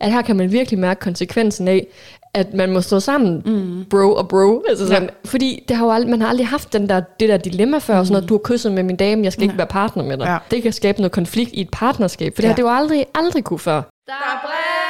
at her kan man virkelig mærke konsekvensen af, at man må stå sammen, mm. bro og bro. Altså sådan, ja. Fordi det har jo aldrig, man har aldrig haft den der, det der dilemma før, mm. sådan noget, du har kysset med min dame, jeg skal ikke være partner med dig. Ja. Det kan skabe noget konflikt i et partnerskab, for ja. det har det jo aldrig, aldrig kunne før. Der er brev!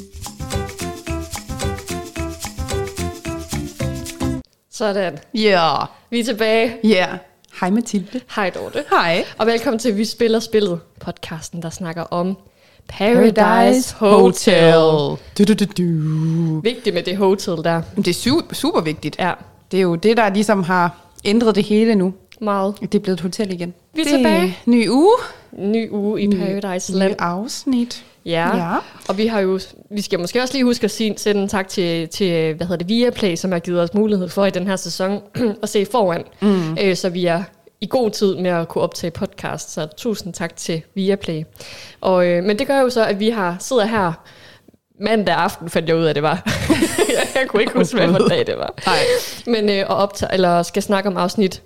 Sådan. Ja. Vi er tilbage. Ja. Hej Mathilde. Hej Dorte. Hej. Og velkommen til Vi Spiller Spillet, podcasten, der snakker om Paradise Hotel. Du, du, du, du. Vigtigt med det hotel der. Det er super, super vigtigt. Ja, Det er jo det, der ligesom har ændret det hele nu. meget. Det er blevet et hotel igen. Vi er det tilbage. Ny uge. Ny uge i Paradise Ny Land. afsnit. Ja. Ja. Og vi har jo, vi skal måske også lige huske at sige, sende en tak til, til hvad hedder det, Viaplay, som har givet os mulighed for i den her sæson at se foran, mm. øh, så vi er i god tid med at kunne optage podcast. Så tusind tak til Viaplay. Og, øh, men det gør jo så, at vi har sidder her mandag aften, fandt jeg ud af, det var. jeg kunne ikke huske, hvad dag det var. Nej. Men øh, og optage, eller skal snakke om afsnit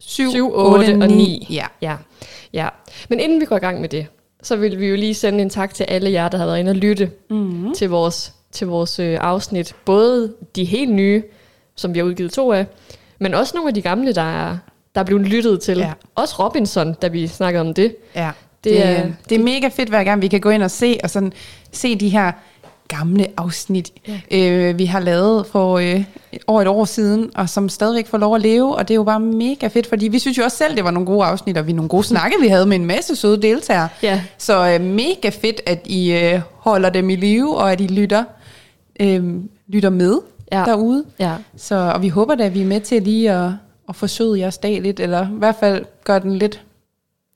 7, 7, 8 og 9. Ja. Ja, ja. Men inden vi går i gang med det, så vil vi jo lige sende en tak til alle jer, der har været inde og lytte mm-hmm. til vores, til vores øh, afsnit. Både de helt nye, som vi har udgivet to af, men også nogle af de gamle, der er, der er blevet lyttet til. Ja. Også Robinson, da vi snakkede om det. Ja, Det det, er- det, er, det er mega fedt hver gang, vi kan gå ind og se, og sådan, se de her gamle afsnit, ja. øh, vi har lavet for øh, over et år siden, og som stadigvæk får lov at leve, og det er jo bare mega fedt, fordi vi synes jo også selv, det var nogle gode afsnit, og vi nogle gode snakke, vi havde med en masse søde deltagere. Ja. Så øh, mega fedt, at I øh, holder dem i live, og at I lytter, øh, lytter med Ja. derude. Ja. Så, og vi håber da, at vi er med til lige at, at forsøge jeres dag lidt, eller i hvert fald gøre den lidt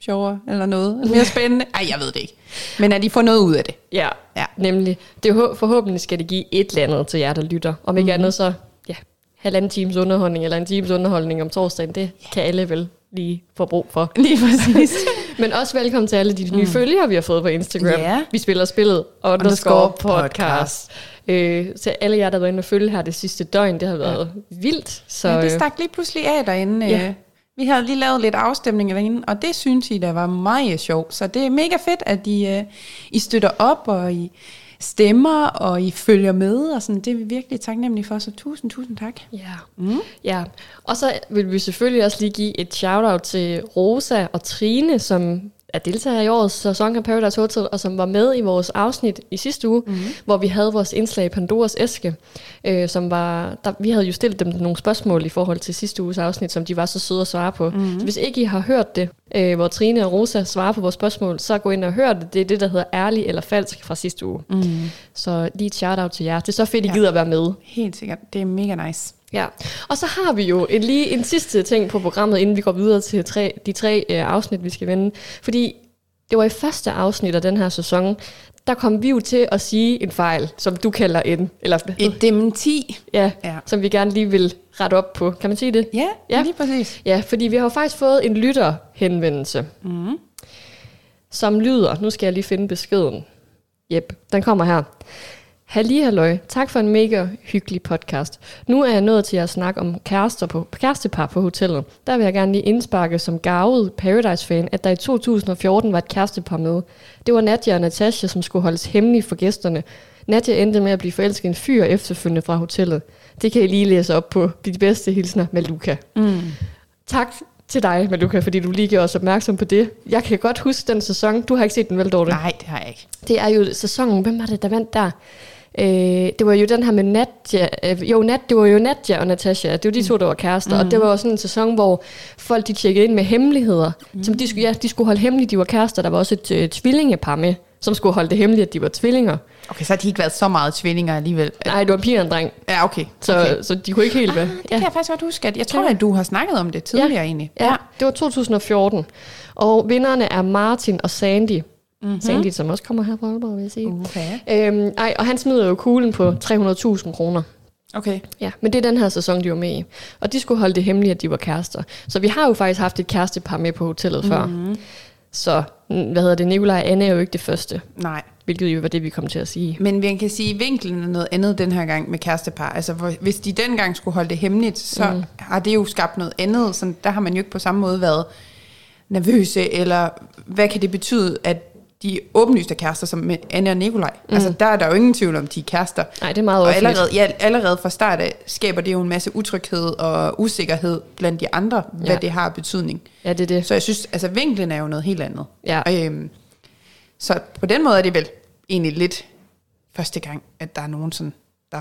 sjovere, eller noget lidt mere spændende. Ej, jeg ved det ikke. Men at I får noget ud af det. Ja, Ja. nemlig. Det er forhåbentlig skal det give et eller andet til jer, der lytter. Om ikke mm. andet så, ja, halvanden times underholdning, eller en times underholdning om torsdagen, det kan alle vel lige få brug for. Lige præcis. Men også velkommen til alle de nye mm. følgere, vi har fået på Instagram. Ja. Vi spiller spillet underscore podcast. podcast. Øh, til alle jer, der har været inde og følge her det sidste døgn, det har været ja. vildt. Så, ja, det øh, stak lige pludselig af derinde. Ja. Ja. Vi havde lige lavet lidt afstemninger derinde, og det synes I, der var meget sjovt. Så det er mega fedt, at I, øh, I støtter op, og I stemmer, og I følger med, og sådan. Det er vi virkelig taknemmelige for, så tusind, tusind tak. Ja. Mm. ja. Og så vil vi selvfølgelig også lige give et shout-out til Rosa og Trine, som er deltager i årets sæson af Paradise Hotel, og som var med i vores afsnit i sidste uge, mm. hvor vi havde vores indslag i Pandoras æske, øh, som var, der, vi havde jo stillet dem nogle spørgsmål i forhold til sidste uges afsnit, som de var så søde at svare på. Mm. Så hvis ikke I har hørt det, øh, hvor Trine og Rosa svarer på vores spørgsmål, så gå ind og hør det. Det er det, der hedder ærlig eller falsk fra sidste uge. Mm. Så lige et shout-out til jer. Det er så fedt, I Ja. gider at være med. Helt sikkert. Det er mega nice. Ja, og så har vi jo en, lige en sidste ting på programmet, inden vi går videre til tre, de tre øh, afsnit, vi skal vende. Fordi det var i første afsnit af den her sæson, der kom vi jo til at sige en fejl, som du kalder en, eller Et dementi. ja, Ja. som vi gerne lige vil rette op på. Kan man sige det? Ja, Ja. lige præcis. Ja, fordi vi har jo faktisk fået en lytterhenvendelse, mm. som lyder, nu skal jeg lige finde beskeden. Jep, den kommer her. Halli halløj, tak for en mega hyggelig podcast. Nu er jeg nået til at snakke om kærester på, kærestepar på hotellet. Der vil jeg gerne lige indsparke som gavet Paradise-fan, at der i 2014 var et kærestepar med. Det var Nadja og Natasha, som skulle holdes hemmelige for gæsterne. Nadja endte med at blive forelsket en fyr efterfølgende fra hotellet. Det kan I lige læse op på de bedste hilsner med Luca. Mm. Tak til dig, Maluka, fordi du lige gjorde os opmærksom på det. Jeg kan godt huske den sæson. Du har ikke set den vel, Dorte? Nej, det har jeg ikke. Det er jo sæsonen, hvem var det, der vandt der? Øh, det var jo den her med Nadja, øh, jo, Nat, det var jo Nadja og Natasha, det var de to, der var kærester, mm. og det var jo sådan en sæson, hvor folk de tjekkede ind med hemmeligheder, mm. som de skulle, ja, de skulle holde hemmeligt, de var kærester, der var også et øh, tvillingepar med, som skulle holde det hemmeligt, at de var tvillinger. Okay, så har de ikke været så meget tvillinger alligevel. Nej, det var en pige og en dreng, Ja, okay. så, okay. så de kunne ikke helt være. Det kan jeg faktisk godt huske. At jeg tror, at du har snakket om det tidligere ja. egentlig. Ja, det var 2014. Og vinderne er Martin og Sandy. Mm-hmm. Sandy, som også kommer her fra Aalborg, vil jeg sige. Okay. Øhm, ej, og han smider jo kuglen på 300.000 kroner. Okay. Ja, men det er den her sæson, de var med i. Og de skulle holde det hemmeligt, at de var kærester. Så vi har jo faktisk haft et kærestepar med på hotellet før. Mm-hmm. Så, mm, hvad hedder det, Nikolaj og Anne er jo ikke det første. Nej. Hvilket jo var det, vi kom til at sige. Men vi kan sige, at vinklen er noget andet den her gang med kærestepar. Altså, hvis de dengang skulle holde det hemmeligt, så mm. har det jo skabt noget andet. Så der har man jo ikke på samme måde været nervøse, eller hvad kan det betyde, at de åbenlyste kærester, som med Anne og Nikolaj. Mm. Altså, der er der jo ingen tvivl om, de er kærester. Nej, det er meget Og offentligt. allerede, ja, allerede fra start af skaber det jo en masse utryghed og usikkerhed blandt de andre, hvad Ja. det har betydning. Ja, det er det. Så jeg synes, altså vinklen er jo noget helt andet. Ja. Øhm, så på den måde er det vel egentlig lidt første gang, at der er nogen, sådan, der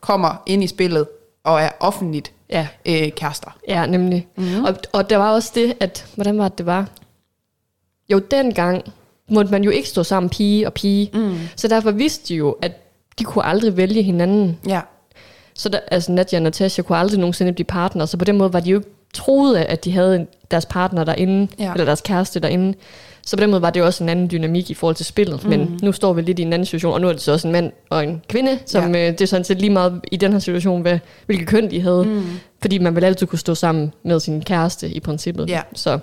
kommer ind i spillet og er offentligt Ja, øh, kærester. ja nemlig. Mm-hmm. Og, og der var også det, at, hvordan var det, det var? Jo, dengang måtte man jo ikke stå sammen pige og pige. Mm. Så derfor vidste de jo, at de kunne aldrig vælge hinanden. Ja, Så der, altså Nadia og Natasha kunne aldrig nogensinde blive partner, så på den måde var de jo ikke troet af, at de havde deres partner derinde, Ja. eller deres kæreste derinde. Så på den måde var det jo også en anden dynamik i forhold til spillet. Mm. Men nu står vi lidt i en anden situation, og nu er det så også en mand og en kvinde, som ja. øh, det er sådan set lige meget i den her situation, hvad, hvilket køn de havde. Mm. Fordi man vil altid kunne stå sammen med sin kæreste i princippet. Ja. Så.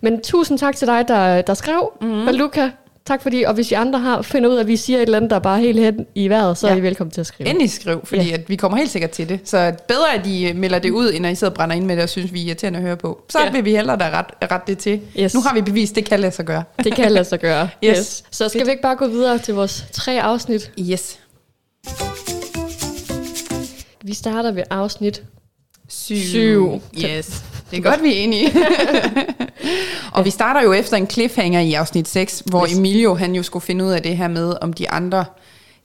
Men tusind tak til dig, der, der skrev, mm. og Luca. Tak fordi, og hvis I andre har finder ud af, at vi siger et eller andet, der er bare helt hen i vejret, så ja. Er I velkommen til at skrive. endelig skriv, fordi ja. at vi kommer helt sikkert til det. Så bedre, at I melder det ud, end at I sidder og brænder ind med det og synes, vi er irriterende at høre på. Så ja. vil vi hellere da ret, ret det til. Yes. Nu har vi bevist, det kan lade sig gøre. Det kan lade sig gøre. Yes. yes. Så skal vi ikke bare gå videre til vores tre afsnit? Yes. Vi starter ved afsnit. Syv. Syv. Yes. Det er godt, vi er enige. og vi starter jo efter en cliffhanger i afsnit 6, hvor. Emilio han jo skulle finde ud af det her med, om de andre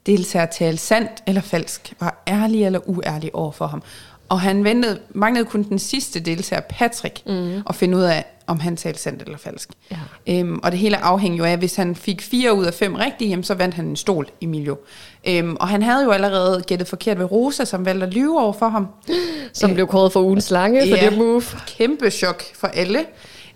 deltagere talte sandt eller falsk, var ærlige eller uærlige over for ham. Og han ventede, manglede kun den sidste deltager, Patrick, mm. at finde ud af, om han talte sandt eller falsk. Ja. Øhm, og det hele afhænger jo af, hvis han fik fire ud af fem rigtige, jamen, så vandt han en stol, Emilio. Øhm, og han havde jo allerede gættet forkert ved Rosa, som valgte at lyve over for ham. Som blev kåret for ugens slange for Ja. det move. Kæmpe chok for alle.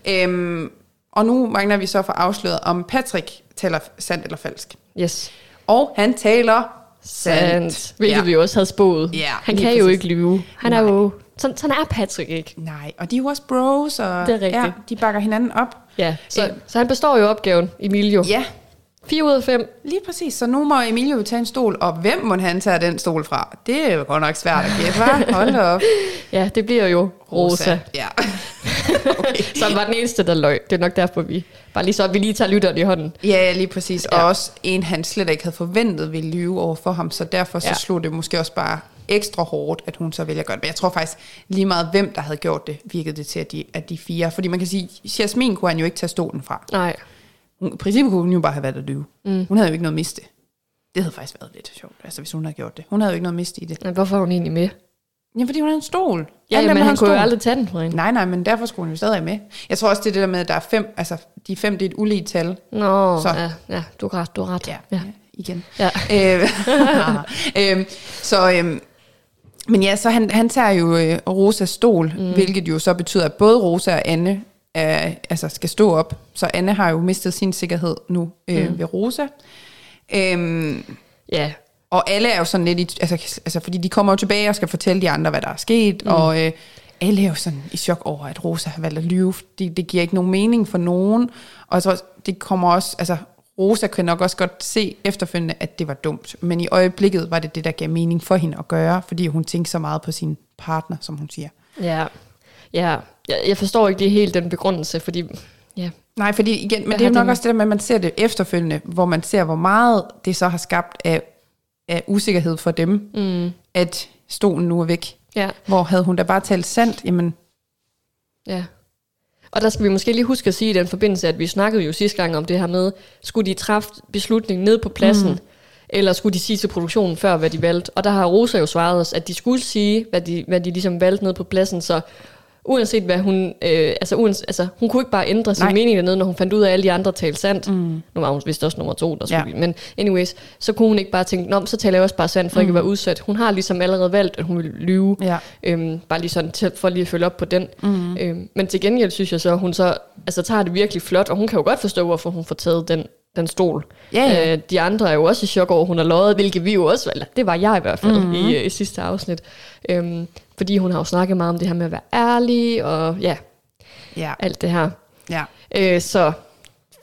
Øhm, og nu mangler vi så for afsløret, om Patrick taler sandt eller falsk. Yes. Og han taler Sandt. Hvilket Ja. vi jo også havde spået. Ja, han kan jo præcis. ikke lyve. Han er Nej. jo... Sådan, sådan er Patrick ikke. Nej, og de er jo også bros, og Det er rigtigt. Ja, de bakker hinanden op. Ja, så, Øh. så han består jo opgaven, Emilio. Ja, 4 ud af 5. lige præcis. Så nu må Emilio tage en stol, og hvem må han tage den stol fra? Det er jo godt nok svært at gætte, hva'? Hold op. Ja, det bliver jo Rosa. Ja. Som var den eneste, der løg. Det er nok derfor, vi... Bare lige så, at vi lige tager lytteren i hånden. Ja, lige præcis. Ja. Og også en, han slet ikke havde forventet ville lyve over for ham, så derfor så Ja. slog det måske også bare ekstra hårdt, at hun så vælger at gøre det. Men jeg tror faktisk lige meget, hvem der havde gjort det, virkede det til, at de, at de fire... Fordi man kan sige, Jasmin kunne han jo ikke tage stolen fra. Nej. Hun, I princippet kunne hun jo bare have valgt at lyve. Mm. Hun havde jo ikke noget at miste. Det havde faktisk været lidt sjovt, altså hvis hun havde gjort det. Hun havde jo ikke noget at miste i det. Men hvorfor er hun egentlig med? Ja, fordi hun havde en stol. Ja, Alle men han har kunne jo aldrig tage den fra hende. Nej, nej, men derfor skulle hun jo stadig med. Jeg tror også, det er det der med, at der er fem, altså de fem, det er et ulige tal. Nå, Så. Ja, ja, du har ret, du har ret. Ja, ja. ja. igen. ja. Øh, øhm, så, øhm, men ja, så han, han tager jo øh, Rosas stol, mm. hvilket jo så betyder, at både Rosa og Anne er, altså skal stå op. Så Anne har jo mistet sin sikkerhed nu øh, mm. ved Rosa. Øhm, ja. og alle er jo sådan lidt, i, altså, altså fordi de kommer jo tilbage og skal fortælle de andre, hvad der er sket, mm. og øh, alle er jo sådan i chok over, at Rosa har valgt at lyve. Det, det giver ikke nogen mening for nogen, og jeg tror, det kommer også, altså Rosa kan nok også godt se efterfølgende, at det var dumt, men i øjeblikket var det det, der gav mening for hende at gøre, fordi hun tænkte så meget på sin partner, som hun siger. Ja. Ja. Jeg, jeg forstår ikke det helt den begrundelse, fordi... Ja. Nej, fordi igen, men det er jo nok den- også det der med, at man ser det efterfølgende, hvor man ser, hvor meget det så har skabt af, af usikkerhed for dem, mm. at stolen nu er væk. Ja. Hvor havde hun da bare talt sandt, jamen, Ja. Og der skal vi måske lige huske at sige i den forbindelse, at vi snakkede jo sidste gang om det her med, skulle de træffe beslutningen ned på pladsen, mm. eller skulle de sige til produktionen før, hvad de valgte? Og der har Rosa jo svaret os, at de skulle sige, hvad de, hvad de ligesom valgte ned på pladsen, så uanset hvad hun, øh, altså, uans, altså hun kunne ikke bare ændre sin Nej. mening dernede, når hun fandt ud af, at alle de andre talte sandt. Mm. Nu var hun vist også nummer to, der skulle Ja. men anyways, så kunne hun ikke bare tænke, Nå, så taler jeg også bare sandt, for mm. ikke at være udsat. Hun har ligesom allerede valgt, at hun vil lyve. Ja. Øhm, bare lige sådan til, for lige at følge op på den. Mm. Øhm, men til gengæld synes jeg så, at hun så altså, tager det virkelig flot, og hun kan jo godt forstå, hvorfor hun får taget den den stol. Ja, ja. Øh, de andre er jo også i chok over, at hun har løjet, hvilket vi jo også, eller det var jeg i hvert fald mm-hmm. i, øh, i sidste afsnit. Øhm, fordi hun har jo snakket meget om det her med at være ærlig, og ja, Ja, alt det her. ja. Øh, så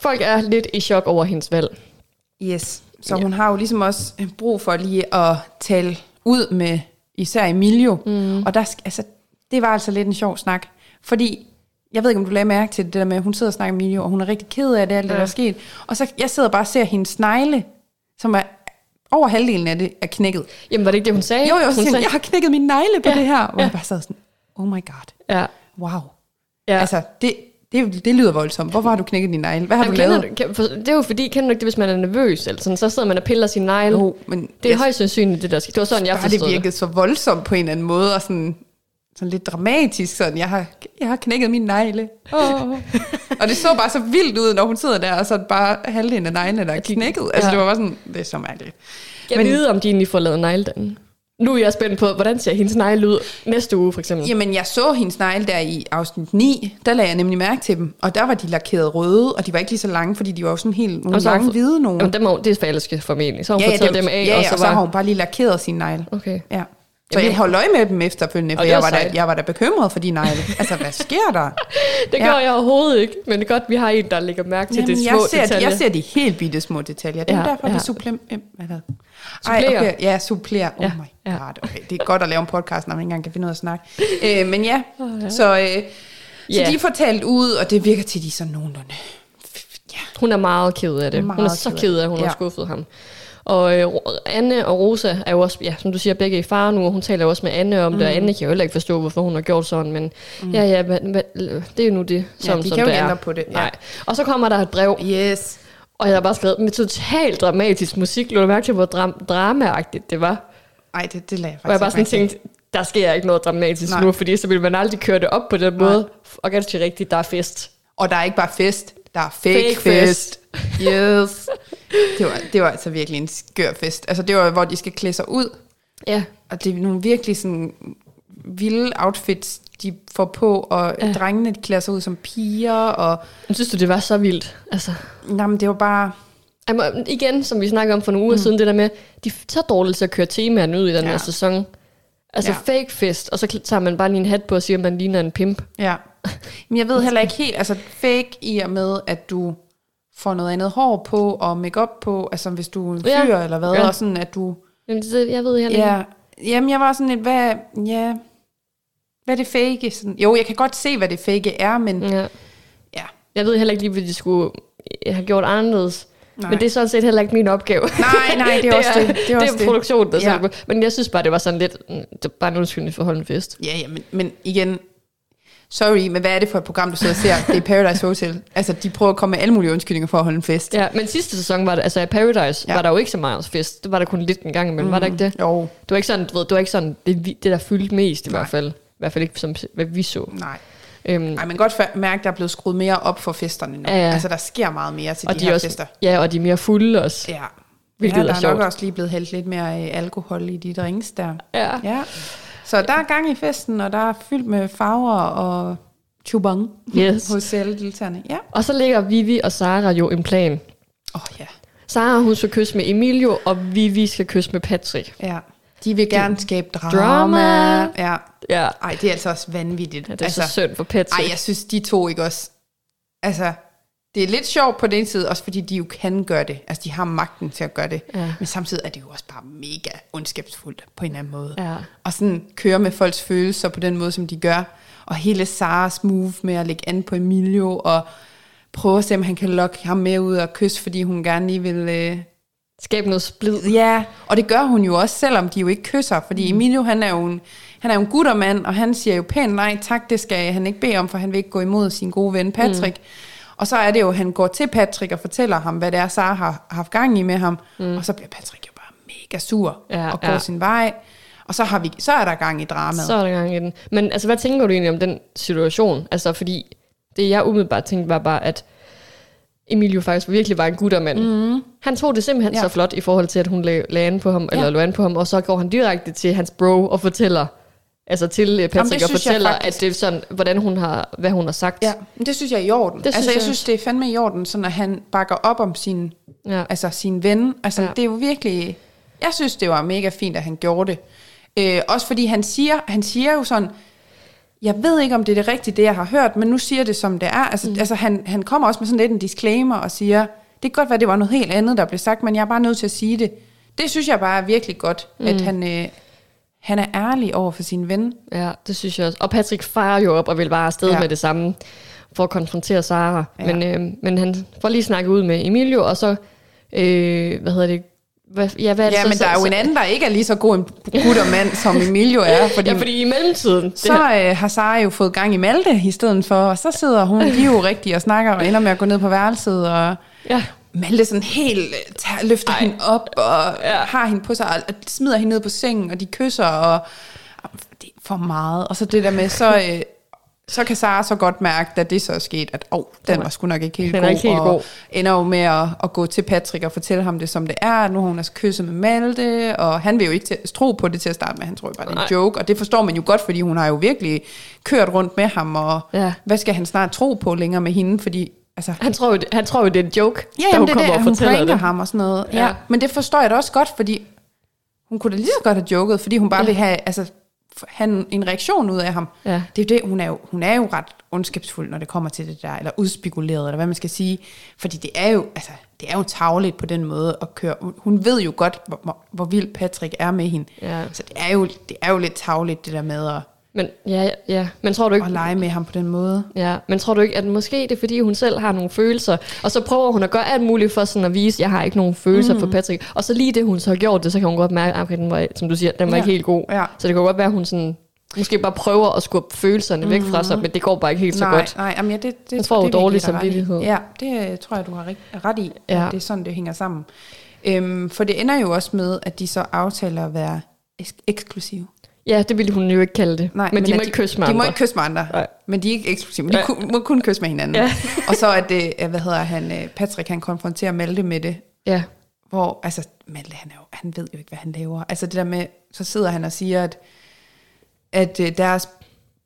folk er lidt i chok over hendes valg. Yes. Så Ja. hun har jo ligesom også brug for lige at tale ud med især Emilio. Mm. Og der, altså, det var altså lidt en sjov snak. Fordi, jeg ved ikke, om du lagde mærke til det der med, at hun sidder og snakker med Emilio, og hun er rigtig ked af det, alt det, Ja. der er sket. Og så, jeg sidder bare og ser hendes snegle, som er over halvdelen af det er knækket. Jamen, var det ikke det, hun sagde? Jo, jo, hun hun, jeg har knækket min negle på Ja, det her. Hvor ja. jeg bare sad sådan, oh my god, Ja, wow. ja. Altså, det, det, det lyder voldsomt. Hvorfor har du knækket din negle? Hvad har Jamen, du lavet? du, kan, det er jo fordi, kender du ikke det, hvis man er nervøs, eller sådan, så sidder man og piller sin negle. Jo, men det er jeg- højst sandsynligt, det der sker. Det var sådan, jeg forstod det. virkede så voldsomt på en eller anden måde, og sådan, sådan lidt dramatisk, sådan, jeg har, jeg har knækket min negle. Oh. og det så bare så vildt ud, når hun sidder der, og så bare halvdelen af neglene, der er knækket. Altså, Ja. det var bare sådan, det er så mærkeligt. Jeg Men- vide, om de egentlig får lavet negledanden. Nu er jeg spændt på, hvordan ser hendes negle ud næste uge, for eksempel. Jamen, jeg så hendes negle der i afsnit 9, der lagde jeg nemlig mærke til dem, og der var de lakeret røde, og de var ikke lige så lange, fordi de var jo sådan helt nogle Og så har lange fået- hvide nogle. Jamen, dem er, det er falske formentlig. Så har hun ja, ja, dem, dem af, ja, og ja, så og så har var... hun bare lige lakeret sin negle. Okay. Ja. Så Jamen, jeg holdt øje med dem efterfølgende, for jeg var da, jeg var da bekymret for de negle. Altså, hvad sker der? Det Ja. gør jeg overhovedet ikke, men det er godt, vi har en, der lægger mærke til Jamen, de jeg, små ser, detaljer. jeg ser de helt bitte små detaljer. Det er Ja, ja, derfor, ja. vi supplerer. Er. Ej, okay, ja, supplerer. Oh Ja, my ja. god. Okay, det er godt at lave en podcast, når man ikke engang kan finde ud af at snakke. Øh, men ja, så, øh, så Ja. de får talt ud, og det virker til, at de er sådan nogenlunde. Ja, Hun er meget ked af det. Meget hun er så ked af at hun Ja. har skuffet ham. Og øh, Anne og Rosa er jo også, ja, som du siger, begge i far nu, og hun taler jo også med Anne om mm. det, og Anne kan jo heller ikke forstå, hvorfor hun har gjort sådan, men mm. ja, ja, men, det er jo nu det, som, de som kan jo det ikke er. ændre på det, ja. Nej. Og så kommer der et brev, Yes. og jeg har bare skrevet med totalt dramatisk musik. Lå du mærke til, hvor dram- dramaagtigt det var? Ej, det, det lagde jeg Hvor jeg bare faktisk sådan tænkte, der sker ikke noget dramatisk Nej. nu, fordi så vil man aldrig køre det op på den Nej. måde. Og ganske rigtigt, der er fest. Og der er ikke bare fest, der er fake, Fake fest. fest. Yes. Det var, det var altså virkelig en skør fest. Altså, det var, hvor de skal klæde sig ud, Ja, Og det er nogle virkelig sådan vilde outfits, de får på, og Ja. drengene de klæder sig ud som piger, og jeg synes du, det var så vildt? Altså, jamen, det var bare... Jamen, igen, som vi snakkede om for nogle uger mm. siden, det der med, de er så dårlige til at køre temaerne ud i den. Ja. her sæson. Altså ja. Fake fest, og så tager man bare lige en hat på og siger, at man ligner en pimp. Ja. Men jeg ved heller ikke helt, altså fake i og med, at du får noget andet hår på, og makeup på, altså hvis du er en fyr Ja. eller hvad, Ja. og sådan at du... Jamen, det, jeg ved heller ikke. Ja, jamen jeg var sådan lidt, hvad, ja, hvad er det fake? Sådan, jo, jeg kan godt se, hvad det fake er, men Ja. ja, Jeg ved heller ikke lige, hvad de skulle øh, have gjort anderledes. Nej. Men det er sådan set heller ikke min opgave. Nej, nej, det er også det. Det er også det. det. produktionen, der Ja. ja. Men jeg synes bare, det var sådan lidt, mm, det var bare en undskyldning for at holde en fest. Ja, ja, men, men igen, sorry, men hvad er det for et program, du sidder og ser? Det er Paradise Hotel. Altså, de prøver at komme med alle mulige undskyldninger for at holde en fest. Ja, men sidste sæson var det, altså i Paradise, ja. Var der jo ikke så meget fest. Det var der kun lidt en gang imellem, mm. var der ikke det? Jo, Det var ikke sådan, du ved, det var ikke sådan, det, det der fyldte mest i Nej. hvert fald. I hvert fald ikke som, hvad vi så. nej. Øhm, Nej, man kan godt mærke, at der er blevet skruet mere op for festerne nu. Ja, ja. Altså, der sker meget mere til og de, de her er også, fester. ja, og de er mere fulde også. Ja. Hvilket ja, er der er sjovt. nok også lige blevet hældt lidt mere øh, alkohol i de drinks der. Ja. Ja. Så der er gang i festen, og der er fyldt med farver og chubang Yes. hos alle deltagerne. Ja. Og så ligger Vivi og Sara jo en plan. Åh oh, ja. Sara, hun skal kysse med Emilio, og Vivi skal kysse med Patrick. ja. De vil gerne skabe drama. Drama. Ja. Ja, Ej, det er altså også vanvittigt. ja det er altså, så synd for Patrick. ej, jeg synes, de to ikke også... Altså, det er lidt sjovt på den ene side, også fordi de jo kan gøre det. Altså, de har magten til at gøre det. Ja. Men samtidig er det jo også bare mega ondskabsfuldt på en eller anden måde. Ja. Og sådan køre med folks følelser på den måde, som de gør. Og hele Saras move med at lægge an på Emilio, og prøve at se, om han kan lokke ham med ud og kysse, fordi hun gerne lige vil... Øh... Skabe noget splid. Ja, og det gør hun jo også, selvom de jo ikke kysser. Fordi mm. Emilio, han er jo en, han er jo en guttermand, og han siger jo pænt nej tak, det skal han ikke bede om, for han vil ikke gå imod sin gode ven Patrick. Mm. Og så er det jo, at han går til Patrick og fortæller ham, hvad det er, Sara har haft gang i med ham. Mm. Og så bliver Patrick jo bare mega sur Ja, og går ja. sin vej. Og så, har vi, så er der gang i dramaet. Så er der gang i den. Men altså, hvad tænker du egentlig om den situation? Altså, fordi det jeg umiddelbart tænkte var bare, at Emilio faktisk virkelig var en guttermand. Mm. Han tog det simpelthen ja. Så flot i forhold til, at hun lag, lagde an på ham, Ja. eller lå an på ham, og så går han direkte til hans bro og fortæller, altså til øh, Patrick det og fortæller, at det er sådan, hvordan hun har, hvad hun har sagt. Ja, men det synes jeg er i orden. Det Det synes altså, jeg jeg synes, det er fandme i orden, sådan at han bakker op om sin, Ja. altså sin ven. Altså, ja. det er jo virkelig... Jeg synes, det var mega fint, at han gjorde det. Øh, også fordi han siger, han siger jo sådan, jeg ved ikke, om det er det rigtige, det jeg har hørt, men nu siger det, som det er. Altså, mm. altså han, han kommer også med sådan lidt en disclaimer og siger, det kan godt være, det var noget helt andet, der blev sagt, men jeg er bare nødt til at sige det. Det synes jeg bare er virkelig godt, mm. at han, øh, han er ærlig over for sin ven. Ja, det synes jeg også. Og Patrick farer jo op og vil bare afsted ja. Med det samme for at konfrontere Sara. Ja. Men, øh, men han får lige snakket ud med Emilio, og så, øh, hvad hedder det, hvad, ja, hvad er det Ja, så, men der er jo så, en anden, der ikke er lige så god en gut og mand, som Emilio er. Fordi, Ja, fordi i mellemtiden, så øh, har Sara jo fået gang i Malte i stedet for, og så sidder hun, jo rigtig og snakker, og ender med at gå ned på værelset, og ja, Malte sådan helt øh, tager, løfter Ej. Hende op, og Ja. har hende på sig, og smider hende ned på sengen, og de kysser, og, og det er for meget. Og så det der med, så, øh, så kan Sara så godt mærke, da det så er sket, at oh, den var sgu nok ikke helt Den god, ikke helt og god. ender jo med at, at gå til Patrick og fortælle ham det, som det er. Nu har hun altså kysset med Malte, og han vil jo ikke til, tro på det til at starte med. Han tror jo bare, det er en joke, og det forstår man jo godt, fordi hun har jo virkelig kørt rundt med ham, og Ja. hvad skal han snart tro på længere med hende, fordi altså, han, tror jo, det- han tror jo, det er en joke, Ja, da hun det er kommer det, og fortæller det. ham og sådan noget. Ja. Ja. Men det forstår jeg da også godt, fordi hun kunne da lige så godt have joket, fordi hun bare ja. vil have, altså, have en reaktion ud af ham. Ja. Det er jo det, hun er jo, hun er jo ret ondskabsfuld, når det kommer til det der, eller udspekuleret, eller hvad man skal sige. Fordi det er jo, altså, det er jo tavligt på den måde at køre. Hun ved jo godt, hvor, hvor, hvor vild Patrick er med hende. Ja. Så det er, jo, det er jo lidt tavligt, det der med at, Men, ja, ja, men tror du ikke, at lege med ham på den måde. Ja, men tror du ikke, at måske det er, fordi hun selv har nogle følelser, og så prøver hun at gøre alt muligt for sådan at vise, at jeg har ikke nogen følelser mm. for Patrick. Og så lige det, hun så har gjort det, så kan hun godt mærke, at okay, den var, som du siger, den var Ja. ikke helt god. Ja. Så det kan godt være, at hun sådan, måske bare prøver at skubbe følelserne væk fra sig, men det går bare ikke helt så nej, godt. Nej, jamen, ja, det, det, Jeg tror det er dårlig samvittighed. Ja, det øh, tror jeg, du har ret, i, Ja. det er sådan, det hænger sammen. Øhm, for det ender jo også med, at de så aftaler at være eks- eksklusive. Ja, det ville hun jo ikke kalde det. Nej, men, de at må ikke kysse med De andre. må ikke kysse med andre, Nej. men de er ikke eksklusive. Men de Ja. kun, må kun kysse med hinanden. Ja. og så at det, øh, hvad hedder han, øh, Patrick, han konfronterer Malte med det, Ja, hvor, altså, Malte, han, er jo, han ved jo ikke, hvad han laver. Altså det der med, så sidder han og siger, at, at øh, deres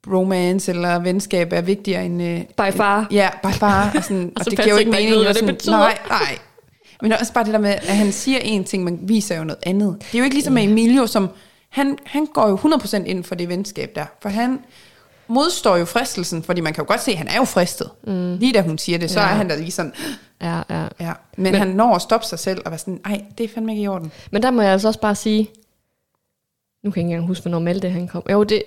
romance eller venskab er vigtigere end... Øh, By far. Ja, by far. Og, sådan, Og og det giver jo ikke mening. ved, hvad det sådan, betyder. Nej, nej. Men også bare det der med, at han siger en ting, men viser jo noget andet. Det er jo ikke ligesom med Emilio, som... Han, han går jo 100% ind for det venskab der. For han modstår jo fristelsen, fordi man kan jo godt se, at han er jo fristet. Mm. Lige da hun siger det, så Ja. er han da lige sådan... ja, ja. Ja. Men, Men- men han når at stoppe sig selv og være sådan, nej, det er fandme ikke i orden. Men der må jeg altså også bare sige, nu kan jeg ikke engang huske, hvornår Malte han kom. Jo, det,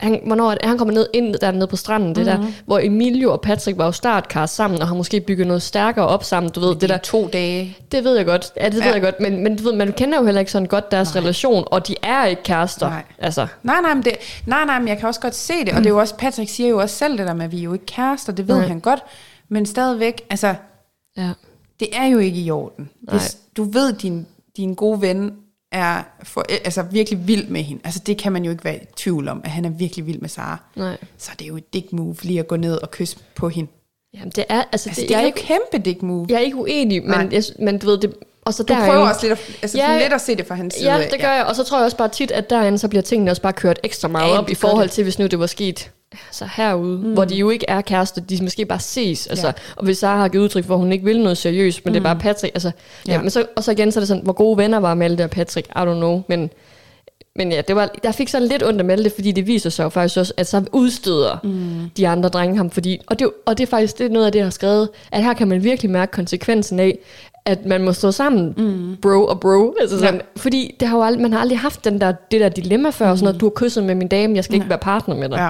han, hvornår han kommer ned ind der nede på stranden, det Mhm. der, hvor Emilio og Patrick var jo startkast sammen, og har måske bygget noget stærkere op sammen, du ved, det Det der, to dage. det ved jeg godt, ja, det ved Ja. jeg godt, men, men du ved, man kender jo heller ikke sådan godt deres Nej. relation, og de er ikke kærester, Nej. altså, Nej, nej, men det, nej, nej, men jeg kan også godt se det. Og det er jo også, Patrick siger jo også selv det der med, at vi er jo ikke kærester, det ved Nej. han godt. Men stadigvæk, altså, ja. det er jo ikke i orden. Nej. Hvis du ved, din, din gode ven er for, altså virkelig vild med hende. Altså det kan man jo ikke være i tvivl om, at han er virkelig vild med Sara. Nej. Så det er jo et dick move lige at gå ned og kysse på hende. Jamen, det er, altså, Altså det, det, er jo ikke, kæmpe dick move. jeg er ikke uenig, men, Nej. jeg, men du ved, det, og så Du der prøver også lidt at, altså Ja, ja, lidt at se det fra hans side. Ja, det gør jeg. Og så tror jeg også bare tit, at derinde, så bliver tingene også bare kørt ekstra meget Ja, op i forhold til, hvis nu det var sket så herude, mm. hvor de jo ikke er kærester, de måske bare ses. Altså, Ja. Og hvis Sara har givet udtryk for, at hun ikke vil noget seriøst, men mm. det er bare Patrick. Altså, ja. Ja, Ja. men så, og så igen, så er det sådan, hvor gode venner var Malte og Patrick, I don't know. Men, men ja, det var, jeg fik sådan lidt ondt af Malte, fordi det viser sig jo faktisk også, at så udstøder mm. de andre drenge ham. Fordi, og, det, og det er faktisk det er noget af det, jeg har skrevet, at her kan man virkelig mærke konsekvensen af, at man må stå sammen, mm. bro og bro. Altså sådan, ja. Fordi det har jo aldrig, man har aldrig haft den der, det der dilemma før, mm. sådan noget, du har kysset med min dame, jeg skal ikke være partner med dig. Ja.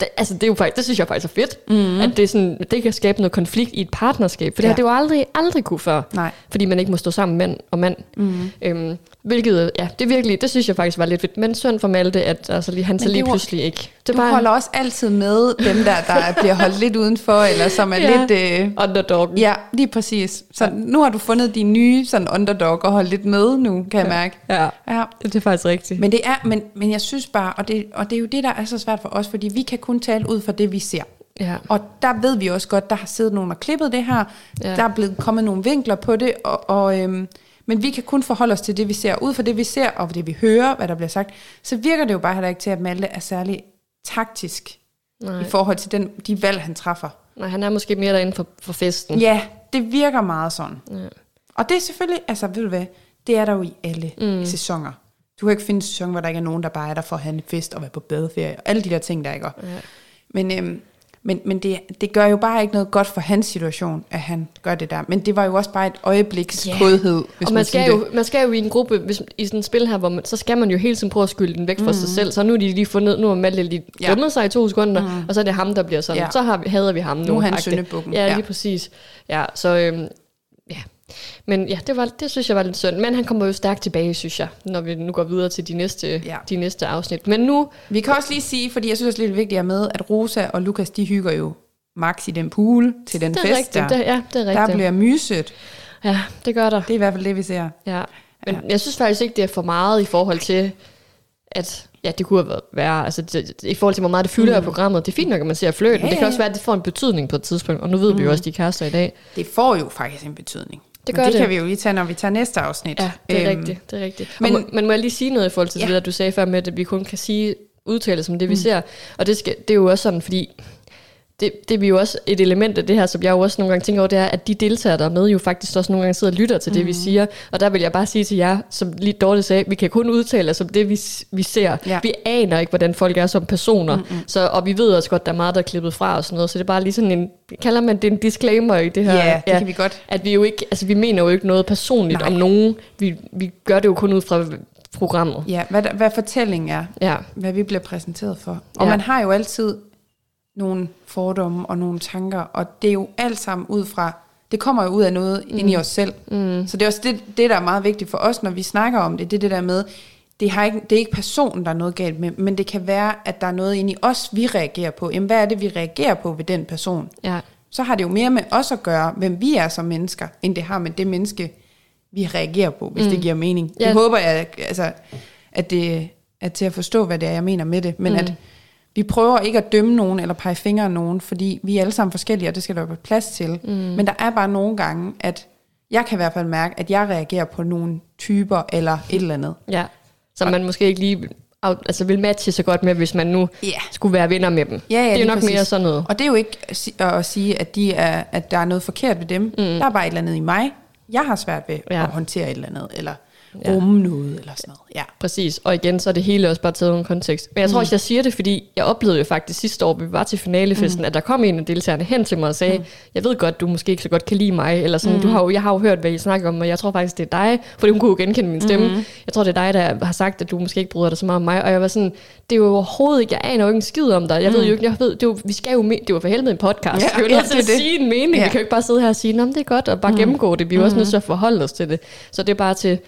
Det, altså, det, er jo faktisk, det synes jeg faktisk er fedt, mm. at det, sådan, det kan skabe noget konflikt i et partnerskab, for det Ja. har det jo aldrig, aldrig kunne før, Nej. fordi man ikke må stå sammen mand og mand. Mm. Øhm, hvilket, ja, det virkelig, det synes jeg faktisk var lidt fedt, men synd for Malte, at altså, lige, han så lige pludselig ikke. Det Du var holder også altid med dem der, der bliver holdt lidt udenfor, eller som er Ja. lidt... Øh, underdog. ja, lige præcis. Så ja. nu har du fundet din nye sådan underdog og holdt lidt med nu, kan jeg mærke. Ja, Ja. det er faktisk rigtigt. Men det er, men, men jeg synes bare, og det, og det er jo det, der er så svært for os, fordi vi kan kun tale ud fra det, vi ser. ja. Og der ved vi også godt, der har siddet nogen og klippet det her, Ja. ja. der er blevet kommet nogle vinkler på det, og, og øhm, Men vi kan kun forholde os til det, vi ser. Ud fra det, vi ser, og det, vi hører, hvad der bliver sagt, så virker det jo bare heller ikke til, at Malte er særlig taktisk Nej. i forhold til den, de valg, han træffer. Nej, han er måske mere derinde for, for festen. Ja, det virker meget sådan. Ja. Og det er selvfølgelig, altså ved du hvad, det er der jo i alle mm. sæsoner. Du kan ikke finde en sæson, hvor der ikke er nogen, der bare er der for at have en fest og være på badeferie, og alle de der ting, der ikke er. Ja. Men, øhm, men, men det, det gør jo bare ikke noget godt for hans situation, at han gør det der. Men det var jo også bare et øjebliks yeah. kodhed, hvis og man, man skal, jo, man skal jo i en gruppe, hvis, i sådan et spil her, hvor man, så skal man jo hele tiden prøve at skylde den væk fra mm. sig selv. Så nu er de lige fundet, nu har Malte lige Ja. dummet sig i to sekunder, mm. og så er det ham, der bliver sådan. Ja. Så har, vi- hader vi ham nu. Nu er han syndebukken. Ja, lige Ja. præcis. Ja, så øhm. Men ja, det, var, det synes jeg var lidt synd. Men han kommer jo stærkt tilbage, synes jeg, når vi nu går videre til de næste, Ja. de næste afsnit. Men nu, Vi kan også lige sige, fordi jeg synes også lidt vigtigt at med, at Rosa og Lukas, de hygger jo max i den pool til den det er fest rigtigt. der. Det, ja, det er der rigtigt. bliver myset. Ja, det gør der. Det er i hvert fald det, vi ser. Ja, men ja. jeg synes faktisk ikke, det er for meget i forhold til, at ja, det kunne have været. Altså, det, i forhold til, hvor meget det fylder mm. af programmet. Det er fint nok, at man ser fløten. Ja, Ja, det kan også være, at det får en betydning på et tidspunkt. Og nu ved mm. vi jo også, at de er kærester i dag. Det får jo faktisk en betydning. Det Men gør det. det. kan vi jo lige tage, når vi tager næste afsnit. Ja, det er Øhm, rigtigt. Det er rigtigt. men- Men, må- men må jeg lige sige noget i forhold til Ja. det der, du sagde før med, at vi kun kan sige udtale som det, vi mm. ser. Og det, skal, det er jo også sådan, fordi det, det er jo også et element af det her, som jeg jo også nogle gange tænker over, det er, at de deltagere, der er med, jo faktisk også nogle gange sidder og lytter til det, Mhm. vi siger. Og der vil jeg bare sige til jer, som lige Dorte sagde, vi kan kun udtale os om det, vi, vi ser. Ja. Vi aner ikke, hvordan folk er som personer. Mm-hmm. Så, og vi ved også godt, der er meget, der er klippet fra og sådan noget. Så det er bare lige sådan en, kalder man det en disclaimer i det her? Ja, det kan vi godt. At vi jo ikke, altså vi mener jo ikke noget personligt Nej. om nogen. Vi, vi gør det jo kun ud fra programmet. Ja, hvad, hvad fortællingen er. Ja, hvad vi bliver præsenteret for. Og Ja. man har jo altid nogle fordomme og nogle tanker, og det er jo alt sammen ud fra, det kommer jo ud af noget mm. inde i os selv. Mm. Så det er også det, det, der er meget vigtigt for os, når vi snakker om det, det er det der med, det, har ikke, det er ikke personen, der er noget galt med, men det kan være, at der er noget inde i os, vi reagerer på. Jamen, hvad er det, vi reagerer på ved den person? ja, Så har det jo mere med os at gøre, hvem vi er som mennesker, end det har med det menneske, vi reagerer på, hvis mm. det giver mening. Ja. Det håber jeg, altså, at det er til at forstå, hvad det er, jeg mener med det. Men mm. at vi prøver ikke at dømme nogen eller pege fingre af nogen, fordi vi er alle sammen forskellige, og det skal der være plads til. Mm. Men der er bare nogle gange, at jeg kan i hvert fald mærke, at jeg reagerer på nogle typer eller et eller andet. ja. Som man måske ikke lige altså vil matche så godt med, hvis man nu Ja. skulle være venner med dem. Ja, ja, det er jo nok præcis. mere sådan noget. Og det er jo ikke at si- at sige, at, de er, at der er noget forkert ved dem. Mm. Der er bare et eller andet i mig. Jeg har svært ved. Ja. at håndtere et eller andet, eller Ja. rumme noget, eller sådan noget. Ja. Præcis, og igen, så er det hele også bare taget en kontekst. Men jeg tror også, jeg siger det, fordi jeg oplevede jo faktisk sidste år, vi var til finalefesten, mm. at der kom en af deltagerne hen til mig og sagde, mm. jeg ved godt, du måske ikke så godt kan lide mig, eller sådan, mm. du har jo, jeg har jo hørt, hvad I snakker om, og jeg tror faktisk, det er dig, fordi hun kunne jo genkende min stemme. Mm. Jeg tror, det er dig, der har sagt, at du måske ikke bryder dig så meget om mig, og jeg var sådan, det er jo overhovedet ikke, jeg aner jo ikke en skid om dig, jeg ved jo ikke, jeg ved, det jo, vi skal jo, det jo for helvede en podcast, Ja, vi er jo nødt til at sige en mening, Ja. vi kan jo ikke bare sidde her og sige, det er godt, og bare mm. gennemgå det, vi er jo også nødt til at forholde os til det. Så det er bare til,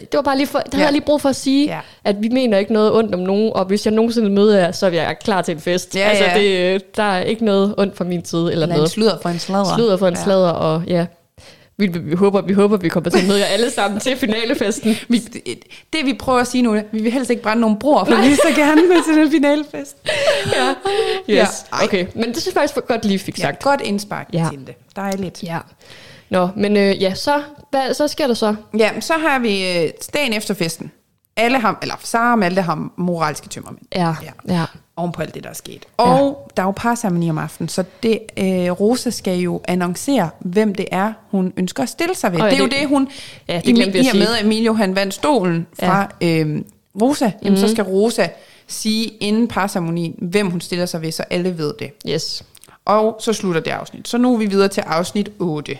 det var bare lige for, det havde Ja. jeg lige brug for at sige, Ja. ja. at vi mener ikke noget ondt om nogen, og hvis jeg nogensinde møder jer, så er jeg klar til en fest. Ja, altså, ja. Det, der er ikke noget ondt fra min side, eller, Eller en noget sludder for en sladder. sludder for en ja. ja. sladder, og ja, vi, vi, vi, håber, vi håber, vi kommer til at møde jer alle sammen til finalefesten. Vi, det, det vi prøver at sige nu, vi vil helst ikke brænde nogle broer, for vi vil så gerne med til den finalefest. ja. Ja. Yes, okay. Men det synes jeg faktisk for godt lige fik Ja, sagt. godt indspark ja. Ja. til det. Dejligt. Ja. Nå, men øh, ja, så, hvad, så sker der så? Ja, så har vi øh, dagen efter festen. Alle har, eller Sara og Malte har moralske tømmermænd. Ja, Ja. ja. Oven på alt det, der er sket. Og der er jo parceremoni om aftenen, så det, øh, Rosa skal jo annoncere, hvem det er, hun ønsker at stille sig ved. Oh, ja, det er jo det- det, hun... ja, det i, I og med, at Emilio han vandt stolen fra ja. øh, Rosa, jamen, mm-hmm. så skal Rosa sige inden parceremonien, hvem hun stiller sig ved, så alle ved det. Yes. Og så slutter det afsnit. Så nu er vi videre til afsnit 8.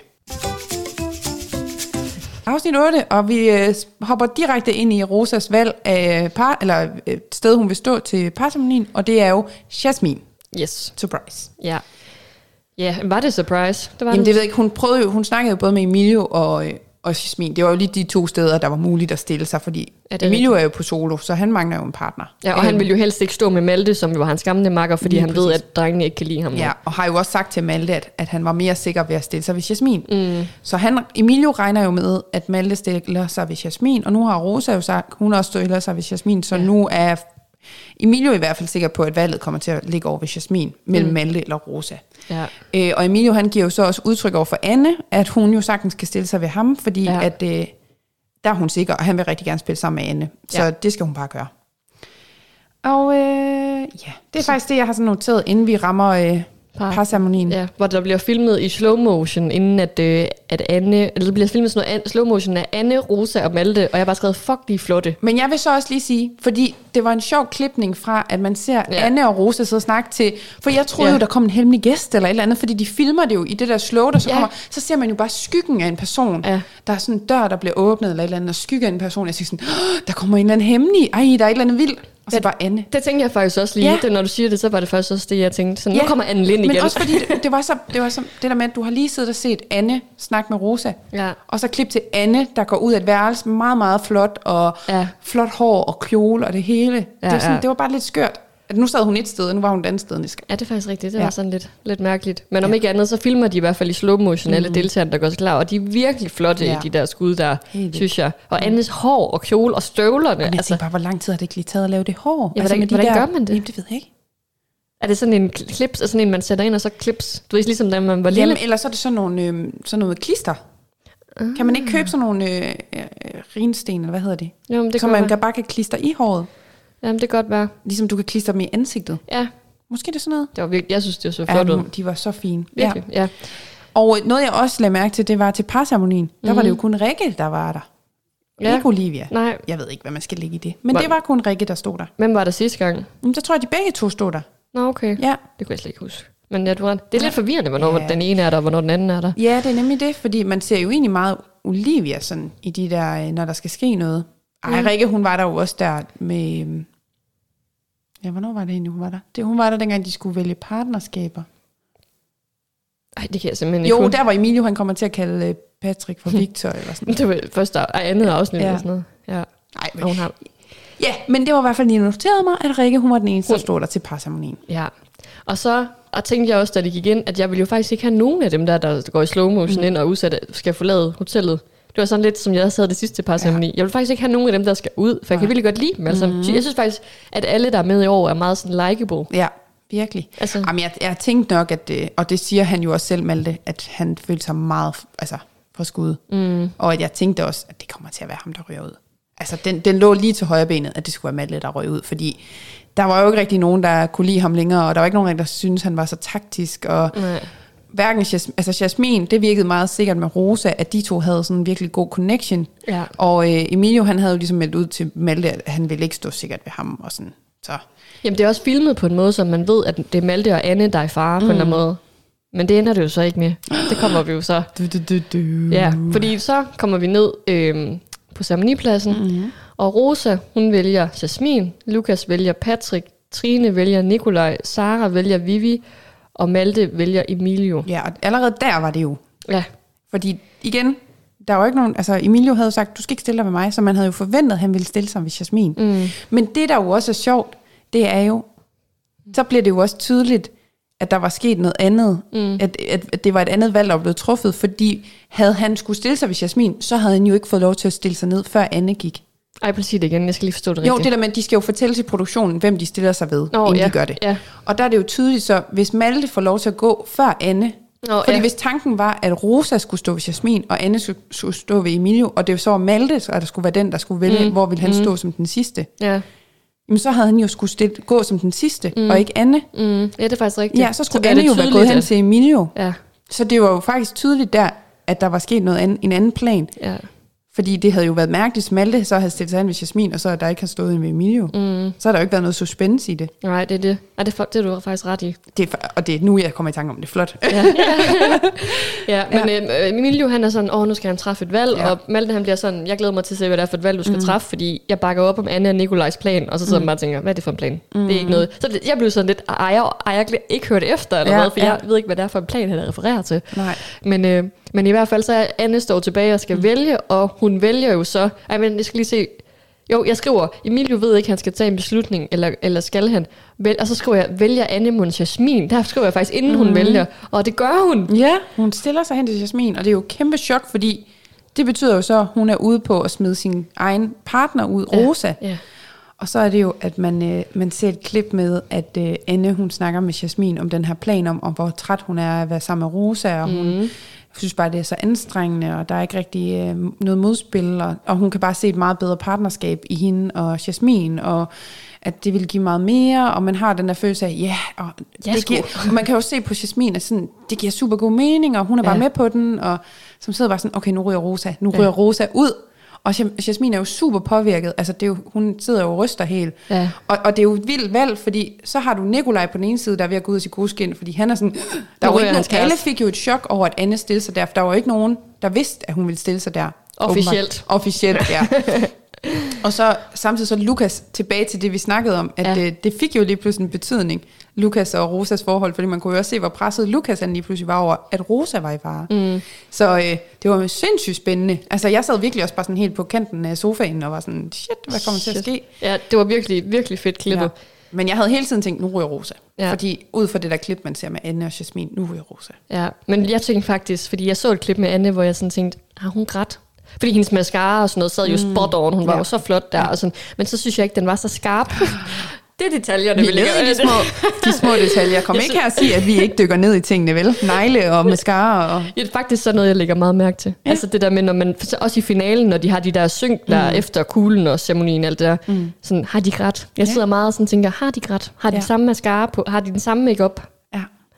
Afsnit 8, og vi øh, hopper direkte ind i Rosas valg af par, eller øh, sted, hun vil stå til parceremonien, og det er jo Jasmine. Yes. Surprise. Ja. Ja, var det surprise? Det var Jamen det. det ved jeg ikke, hun prøvede jo, hun snakkede jo både med Emilio og, øh, og Jasmine. Det var jo lige de to steder, der var muligt at stille sig, fordi Ja, det er Emilio er jo på solo, så han mangler jo en partner. Ja, og han vil jo helst ikke stå med Malte, som jo var hans gamle makker, fordi Lige han ved, præcis. at drengene ikke kan lide ham. Ja, og har jo også sagt til Malte, at, at han var mere sikker ved at stille sig ved Jasmin. Mm. Så han, Emilio regner jo med, at Malte stiller sig ved Jasmin, og nu har Rosa jo sagt, hun også stiller sig ved Jasmin, så ja. nu er Emilio i hvert fald sikker på, at valget kommer til at ligge over ved Jasmin, mellem mm. Malte eller Rosa. Ja. Øh, og Emilio han giver jo så også udtryk over for Anne, at hun jo sagtens kan stille sig ved ham, fordi ja. At, øh, der er hun sikker, og han vil rigtig gerne spille sammen med Anne. Så Ja. det skal hun bare gøre. Og øh, ja, det er faktisk det, jeg har sådan noteret, inden vi rammer øh, Par. parceremonien. Ja, hvor der bliver filmet i slow motion, inden at, øh, at Anne, eller der bliver filmet sådan noget an, slow motion af Anne, Rosa og Malte, og jeg har bare skrevet, fuck, de er flotte. Men jeg vil så også lige sige, fordi det var en sjov klipning fra, at man ser Ja. Anne og Rosa sidde og snakke til, for jeg troede Ja. jo, der kom en hemmelig gæst eller et eller andet, fordi de filmer det jo i det der slow, der så Ja. kommer, så ser man jo bare skyggen af en person. Ja. Der er sådan en dør, der bliver åbnet eller et eller andet, og skygge af en person. Jeg siger sådan, "Åh, der kommer en eller anden hemmelig, ej, der er et eller andet vildt. Og så Ja. bare Anne. Det tænkte jeg faktisk også lige. Ja. Det, når du siger det, så var det først også det, jeg tænkte. Så nu kommer Anne Lind igen. Men også fordi, det, det var, så, det var så, det der med, at du har lige siddet og set Anne snakke med Rosa. Ja. Og så klip til Anne, der går ud af et værelse, meget, meget flot, og Ja. ja. flot hår og kjole og det hele. Ja, det, var sådan, ja. det var bare lidt skørt. At nu sad hun et sted, og nu var hun et andet sted. Det skal- Ja, det er faktisk rigtigt. Det ja. Ja. var sådan lidt, lidt mærkeligt. Men om ikke andet, så filmer de i hvert fald i slow motion alle deltagerne, der går så klar. Og de er virkelig flotte ja. i Ja. de der skud der, synes jeg. Og Annes hår og kjole og støvlerne. Men jeg Altså, bare, hvor lang tid har det ikke lige taget at lave det hår? Ja, hvordan- med de hvordan der, gør man det? Jamen, det ved jeg ikke. er det sådan en klips, altså sådan en, man sætter ind, og så klips? Du ved, ligesom da man var lille. Jamen, eller så er det sådan, nogle, øh, sådan noget klister. Kan man ikke købe sådan nogle øh, øh, rinsten, eller hvad hedder det? Jo, men det kan man være. kan bare kan klister i håret. Jamen, det kan godt være. Ligesom du kan klister dem i ansigtet. Ja, Måske det er sådan noget. det var virkelig, jeg synes, det var så Ja, flot ud. nu- de var så fine. Virkelig, ja. ja. Og noget, jeg også lagde mærke til, det var til parceremonien. Der var det jo kun Rikke, der var der. Ja. Ja. Ikke Olivia. Nej, Jeg ved ikke, hvad man skal lægge i det. Men Var- det var kun Rikke, der stod der. hvem var der sidste gang? Men så tror jeg, de begge to stod der. Nå, okay. Ja. Det kunne jeg slet ikke huske. Men ja, du har, det er lidt forvirrende, hvornår Ja. den ene er der, og hvornår den anden er der. Ja, det er nemlig det, fordi man ser jo egentlig meget Olivia sådan, i de der, øh, når der skal ske noget. Ej, Ja. Rikke, hun var der jo også der med... øhm, Ja, hvornår var det egentlig, hun var der? Det, hun var der, dengang de skulle vælge partnerskaber. Ej, det kan jeg simpelthen ikke Jo, der var Emilio, han kommer til at kalde øh, Patrick for Victor, eller sådan Det var første ej, andet afsnit Ja. eller sådan noget. Ja. Nej, Og hun har, Ja, men det var i hvert fald lige noteret mig, at Rikke, hun var den eneste, der stod der til parceremonien. ja. Og så og tænkte jeg også, da det gik ind, at jeg ville jo faktisk ikke have nogen af dem der, der går i slow motion mm. ind og udsat, skal forlade hotellet. Det var sådan lidt, som jeg sad det sidste par ceremoni. Jeg vil faktisk ikke have nogen af dem, der skal ud, for jeg kan virkelig godt lide dem. Altså, Jeg synes faktisk, at alle, der er med i år, er meget sådan likable. Ja, virkelig. Altså-. Jamen, jeg, jeg tænkte nok, at det, og det siger han jo også selv, Malte, at han følte sig meget altså, på skud. Mm. Og at jeg tænkte også, at det kommer til at være ham, der ryger ud. Altså, den, den lå lige til højre benet, at det skulle være Malte, der røg ud, fordi der var jo ikke rigtig nogen, der kunne lide ham længere, og der var ikke nogen, der syntes, han var så taktisk, og Nej. Hverken Jas, altså Jasmin, det virkede meget sikkert med Rosa, at de to havde sådan en virkelig god connection. Ja. Og øh, Emilio, han havde jo ligesom meldt ud til Malte, at han ville ikke stå sikkert ved ham, og sådan. Så Jamen, det er også filmet på en måde, så man ved, at det er Malte og Anne, der er i fare mm. på en eller anden måde. Men det ender det jo så ikke med. Det kommer vi jo så. du, du, du, du. Ja, fordi så kommer vi ned øhm, på ceremonipladsen, mm-hmm. og Rosa, hun vælger Jasmin, Lukas vælger Patrick, Trine vælger Nikolaj, Sara vælger Vivi, og Malte vælger Emilio. Ja, og allerede der var det jo. Ja, Fordi igen, der var jo ikke nogen, altså Emilio havde sagt, du skal ikke stille dig med mig, så man havde jo forventet, at han ville stille sig ved Jasmin. Mm. Men det, der jo også er sjovt, det er jo, så bliver det jo også tydeligt, at der var sket noget andet, mm. at, at, det var et andet valg, der blevet truffet, fordi havde han skulle stille sig ved Jasmin, så havde han jo ikke fået lov til at stille sig ned, før Anne gik. Ej, prøv at sige det igen, jeg skal lige forstå det Jo, rigtigt. det der med, at de skal jo fortælle til produktionen, hvem de stiller sig ved, Nå, inden ja, de gør det. ja. Og der er det jo tydeligt, så hvis Malte får lov til at gå før Anne, Nå, fordi ja. hvis tanken var, at Rosa skulle stå ved Jasmin, og Anne skulle, stå ved Emilio, og det så var Malte, og der skulle være den, der skulle vælge, mm. hvor ville han mm. stå som den sidste, Ja. jamen så havde han jo skulle stille, gå som den sidste, mm. og ikke Anne. Mm, ja, det er faktisk rigtigt. Ja, så skulle bliver Anne jo være gået hen til Emilio. Ja, Så det var jo faktisk tydeligt der, at der var sket noget andet, en anden plan. ja. Fordi det havde jo været mærkeligt, Malte så havde stillet sig hen ved Jasmin, og så der ikke har stået en ved Emilio. Mm. Så har der jo ikke været noget suspense i det. Nej, det er det. Ja, det, er, det er du faktisk ret i. det er, og det er nu, jeg kommer i tanke om det. Flot. Ja, ja men øh, Emilio han er sådan, åh, nu skal han træffe et valg, ja. Ja. og Malte han bliver sådan, jeg glæder mig til at se, hvad det er for et valg, du skal mm. træffe, fordi jeg bakker op om Anne og Nikolajs plan, og så sidder mm. man bare og tænker, hvad er det for en plan? Mm. Det er ikke noget. Så det, jeg blev sådan lidt, ej, jeg, ej, jeg ikke hørt efter, eller Ja, noget, for ja. jeg ved ikke, hvad det er for en plan, han refererer til. Nej. Men, øh, men i hvert fald så er Anne står tilbage og skal mm. vælge, og hun vælger jo så, ej, men jeg skal lige se, jo, jeg skriver, Emilio ved ikke, han skal tage en beslutning, eller, eller skal han? Vel, og så skriver jeg, vælger Anne Mons Jasmin? Der skriver jeg faktisk, inden mm. hun vælger, og det gør hun. Ja, hun stiller sig hen til Jasmin, og det er jo et kæmpe chok, fordi det betyder jo så, at hun er ude på at smide sin egen partner ud, Rosa. Ja. Og så er det jo, at man, øh, man ser et klip med, at øh, Anne hun snakker med Jasmin om den her plan om, om hvor træt hun er at være sammen med Rosa, og hun synes bare, det er så anstrengende, og der er ikke rigtig øh, noget modspil, og, og hun kan bare se et meget bedre partnerskab i hende og Jasmin, og at det vil give meget mere, og man har den der følelse af, ja, yeah, og, Ja, det giver, og man kan jo se på Jasmin, at sådan, det giver super god mening, og hun er bare Ja. med på den, og som sidder bare sådan, okay, nu ryger Rosa, nu Ja. ryger Rosa ud, og Jas- Jasmin er jo super påvirket, altså det er jo, hun sidder jo og ryster helt, Ja. og, og det er jo et vildt valg, fordi så har du Nikolaj på den ene side, der er ved at gå ud af sit gode skin, fordi han er sådan, der er jo ikke nogen, alle fik jo et chok over, at Anne stillede sig der, for der var jo ikke nogen, der vidste, at hun ville stille sig der. Officielt. Åbenbart. Officielt, ja. og så samtidig så Lukas tilbage til det, vi snakkede om, at Ja. ja. det, fik jo lige pludselig en betydning, Lukas og Rosas forhold, fordi man kunne jo også se, hvor presset Lukas han lige pludselig var over, at Rosa var i fare. Mm. Så øh, det var sindssygt spændende. Altså jeg sad virkelig også bare sådan helt på kanten af sofaen og var sådan, shit, hvad kommer til at ske? Ja, det var virkelig, virkelig fedt klippet. Ja. Men jeg havde hele tiden tænkt, nu ryger Rosa. Ja. Fordi ud fra det der klip, man ser med Anne og Jasmin, nu ryger Rosa. Ja, men jeg tænkte faktisk, fordi jeg så et klip med Anne, hvor jeg sådan tænkte, har hun grædt? Fordi hendes mascara og sådan noget sad jo spot on, hun var Ja. jo så flot der, og sådan, men så synes jeg ikke, den var så skarp. det er detaljerne, Vi vi lægger i de små, de små detaljer. Kom ikke her og sige, at vi ikke dykker ned i tingene, vel? Negle og mascara og... Ja, det er faktisk sådan noget, jeg lægger meget mærke til. Ja. Altså det der med, når man, også i finalen, når de har de der synk der mm. efter kuglen og ceremonien og alt det der, mm. sådan, har de grædt? Jeg Ja. sidder meget og sådan tænker, har de grædt? Har de Ja. ja. samme mascara på? Har de den samme makeup?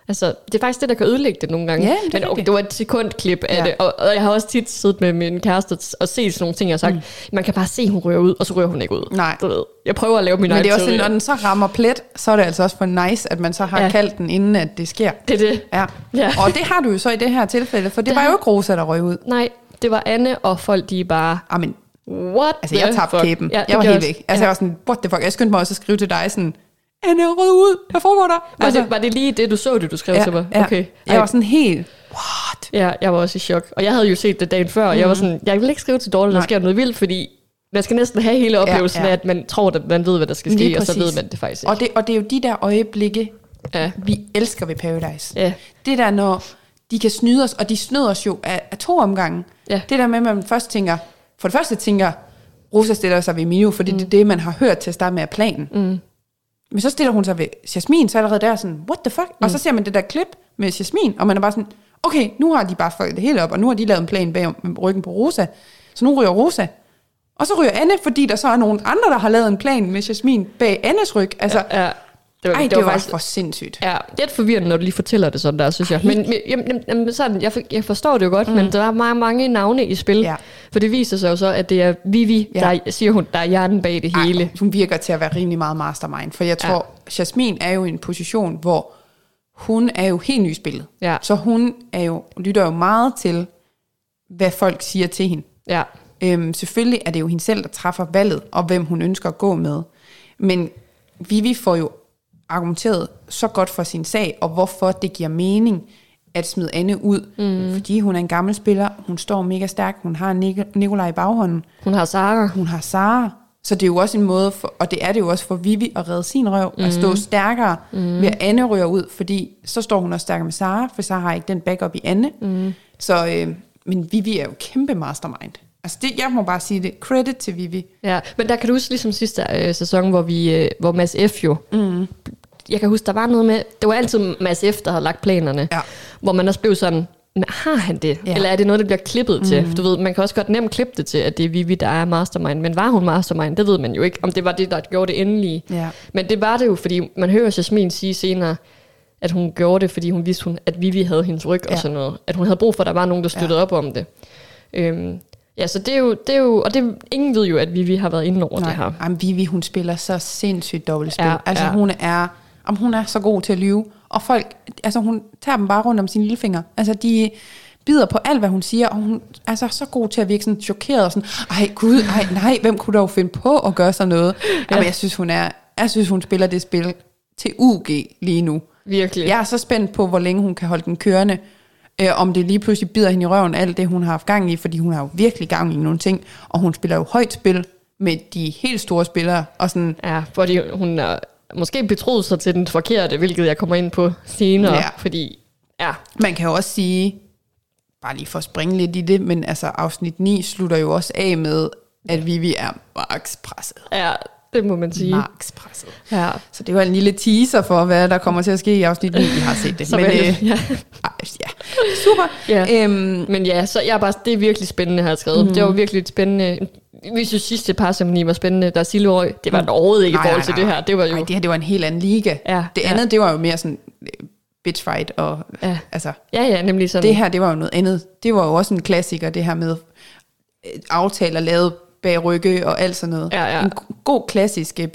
Altså, det er faktisk det, der kan ødelægge det nogle gange. Ja, det men rigtigt. det var et sekundklip af Ja. det, og, og, jeg har også tit siddet med min kæreste og set sådan nogle ting, og sagt, mm. man kan bare se, at hun rører ud, og så rører hun ikke ud. Nej. Du ved, jeg prøver at lave min Men det er også sådan, når den så rammer plet, så er det altså også for nice, at man så har Ja. kaldt den, inden at det sker. Det er det. Ja. Ja. Og det har du jo så i det her tilfælde, for det, Det var har- jo ikke Rosa, der røg ud. Nej, det var Anne, og folk de bare, Amen, what altså jeg tabte kæben. Ja, jeg var helt jeg væk. Altså ja. jeg var sådan, what the fuck. Jeg skyndte mig også at skrive til dig sådan, Anne er rød ud, jeg får dig. Var, Altså, det, var det lige det, du så det, du skrev ja, til mig? ja. Okay. Jeg var sådan helt, what? Ja, jeg var også i chok. Og jeg havde jo set det dagen før, og jeg var sådan, jeg vil ikke skrive til Dorte, der Mhm. Nej. sker noget vildt, fordi man skal næsten have hele oplevelsen ja. af, at man tror, at man ved, hvad der skal ske, og så ved man det faktisk ikke. Og det, og det er jo de der øjeblikke, Ja. vi elsker ved Paradise. Ja. Det der, når de kan snyde os, og de snyder os jo af, af to omgange. Ja. Det der med, at man først tænker, for det første tænker, Rosa stiller sig ved Mio, fordi mm. det er det, man har hørt til at starte med af planen. Mm. Men så stiller hun sig ved Jasmin, så allerede der er sådan, what the fuck? Mm. Og så ser man det der klip med Jasmin, og man er bare sådan, okay, nu har de bare fucket det hele op, og nu har de lavet en plan bag ryggen på Rosa, så nu ryger Rosa. Og så ryger Anne, fordi der så er nogen andre, der har lavet en plan med Jasmin bag Annes ryg. Altså, ja, ja. Det var, ej, det, det var, var faktisk... for sindssygt. Ja, det er lidt forvirrende, når du lige fortæller det sådan der, synes jeg. Men, men jamen, jamen, sådan, jeg, for, jeg forstår det jo godt, mm. men der er mange, mange navne i spil. Ja. For det viser sig jo så, at det er Vivi, ja. der siger hun, der er hjernen bag det hele. Ej, hun virker til at være rimelig meget mastermind, for jeg tror, ja. Jasmin er jo i en position, hvor hun er jo helt ny i spillet. Ja. Så hun er jo, lytter jo meget til, hvad folk siger til hende. Ja. Øhm, selvfølgelig er det jo hende selv, der træffer valget, og hvem hun ønsker at gå med. Men Vivi får jo argumenteret så godt for sin sag, og hvorfor det giver mening at smide Anne ud. Mm. Fordi hun er en gammel spiller, hun står mega stærk, hun har Nik- Nikolaj i baghånden, Hun har Sara. hun har Sara. Så det er jo også en måde, for, og det er det jo også for Vivi at redde sin røv, mm. at stå stærkere mm. ved at Anne ryger ud, fordi så står hun også stærkere med Sara, for Sara har ikke den backup i Anne. Mm. Så, øh, men Vivi er jo kæmpe mastermind. Altså det, jeg må bare sige det. Credit til Vivi. Ja, men der kan du huske ligesom sidste øh, sæson, hvor vi, øh, hvor Mads F. jo, mm. jeg kan huske, der var noget med, det var altid Mads F., der havde lagt planerne, Ja. hvor man også blev sådan, "Men har han det? Ja. Eller er det noget, der bliver klippet mm. til? Du ved, man kan også godt nemt klippe det til, at det er Vivi, der er mastermind, men var hun mastermind? Det ved man jo ikke, om det var det, der gjorde det endelige. Ja. Men det var det jo, fordi man hører Jasmin sige senere, at hun gjorde det, fordi hun vidste, hun, at Vivi havde hendes ryg. Ja. og sådan noget. At hun havde brug for, at der var nogen, der støttede ja. op om det. Øhm, ja, så det er jo, det er jo og det, ingen ved jo, at Vivi har været inde over det her. Jamen, Vivi, hun spiller så sindssygt dobbeltspil. Ja, altså ja. hun er, om hun er så god til at lyve. Og folk, altså hun tager dem bare rundt om sine lillefinger. Altså de bider på alt, hvad hun siger, og hun er så, så god til at virke sådan chokeret og sådan, ej gud, ej nej, hvem kunne dog finde på at gøre sådan noget? Ja. Jamen, jeg synes, hun er, jeg synes, hun spiller det spil til UG lige nu. Virkelig. Jeg er så spændt på, hvor længe hun kan holde den kørende. Øh, om det lige pludselig bider hende i røven, alt det, hun har haft gang i, fordi hun har jo virkelig gang i nogle ting, og hun spiller jo højt spil med de helt store spillere, og sådan, Ja, fordi hun er måske betroet sig til den forkerte, hvilket jeg kommer ind på senere. Ja. Fordi, ja, man kan jo også sige, bare lige for at springe lidt i det, men altså afsnit 9 slutter jo også af med, at Vivi er max presset. ja, det må man sige. Max presset. Ja. Så det var en lille teaser for, hvad der kommer til at ske i afsnit 9. Vi har set det. Men, øh, ja. ej, ja. Super. Ja. Øhm, Men ja, så jeg er bare, det er virkelig spændende, har jeg skrevet. Mm. Det var virkelig et spændende. Vi synes sidste parceremoni var spændende, der Sille Røg. Det var overhovedet ikke i forhold til det her. Det var jo... Nej, det her det var en helt anden liga. Ja, det ja. andet, det var jo mere sådan øh, bitch fight. Og, Ja. altså, Ja, ja, nemlig sådan. det her, det var jo noget andet. Det var jo også en klassiker, det her med øh, aftaler lavet bag rygge og alt sådan noget. Ja, ja. En go- god klassisk øh,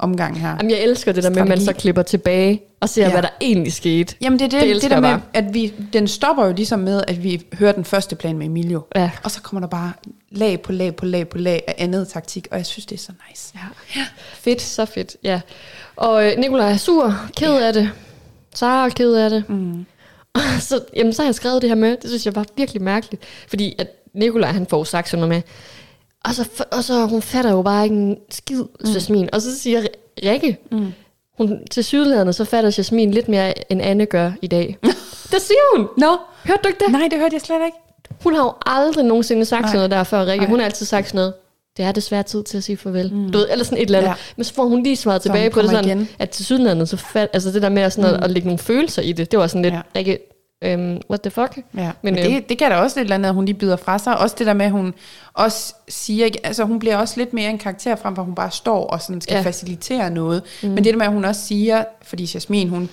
Paradise-omgang her. Jamen, jeg elsker det der med, at man så Strategi. klipper tilbage og ser, Ja. ja. hvad der egentlig skete. Jamen det er det, Det det, der med, bare. at vi, den stopper jo ligesom med, at vi hører den første plan med Emilio. Ja. Og så kommer der bare lag på lag på lag på lag af andet taktik, og jeg synes, det er så nice. Ja. Fedt. Så fedt, ja. Og øh, Nikolaj er sur, ked af det. Sara er ked af det. Mm. så, jamen, så har jeg skrevet det her med. Det synes jeg var virkelig mærkeligt. Fordi at Nikolaj, han får sagt sådan noget med. Og så, og så hun fatter jo bare ikke en skid, mm. Jasmin. Og så siger Rikke, mm. hun, til sydlæderne, så fatter Jasmin lidt mere, end Anne gør i dag. det siger hun. Nå, Hørte du ikke det? nej, det hørte jeg slet ikke. Hun har jo aldrig nogensinde sagt Nej. sådan noget der før, Rikke. Nej. Hun har altid sagt sådan noget. Det er desværre tid til at sige farvel. Mm. Du ved, eller sådan et eller andet. Ja. Men så får hun lige svaret Så tilbage hun på det sådan, igen. at til sydenlandet, så fald, altså det der med at, sådan mm. at, at lægge nogle følelser i det, det var sådan lidt, Ja. ja. Um, what the fuck? Ja, men, Men, men øh, det, det kan da også et eller andet, at hun lige byder fra sig. Også det der med, at hun også siger, altså hun bliver også lidt mere en karakter frem for, at hun bare står og sådan skal. Ja. facilitere noget. Mm. Men det der med, at hun også siger, fordi Jasmin, hun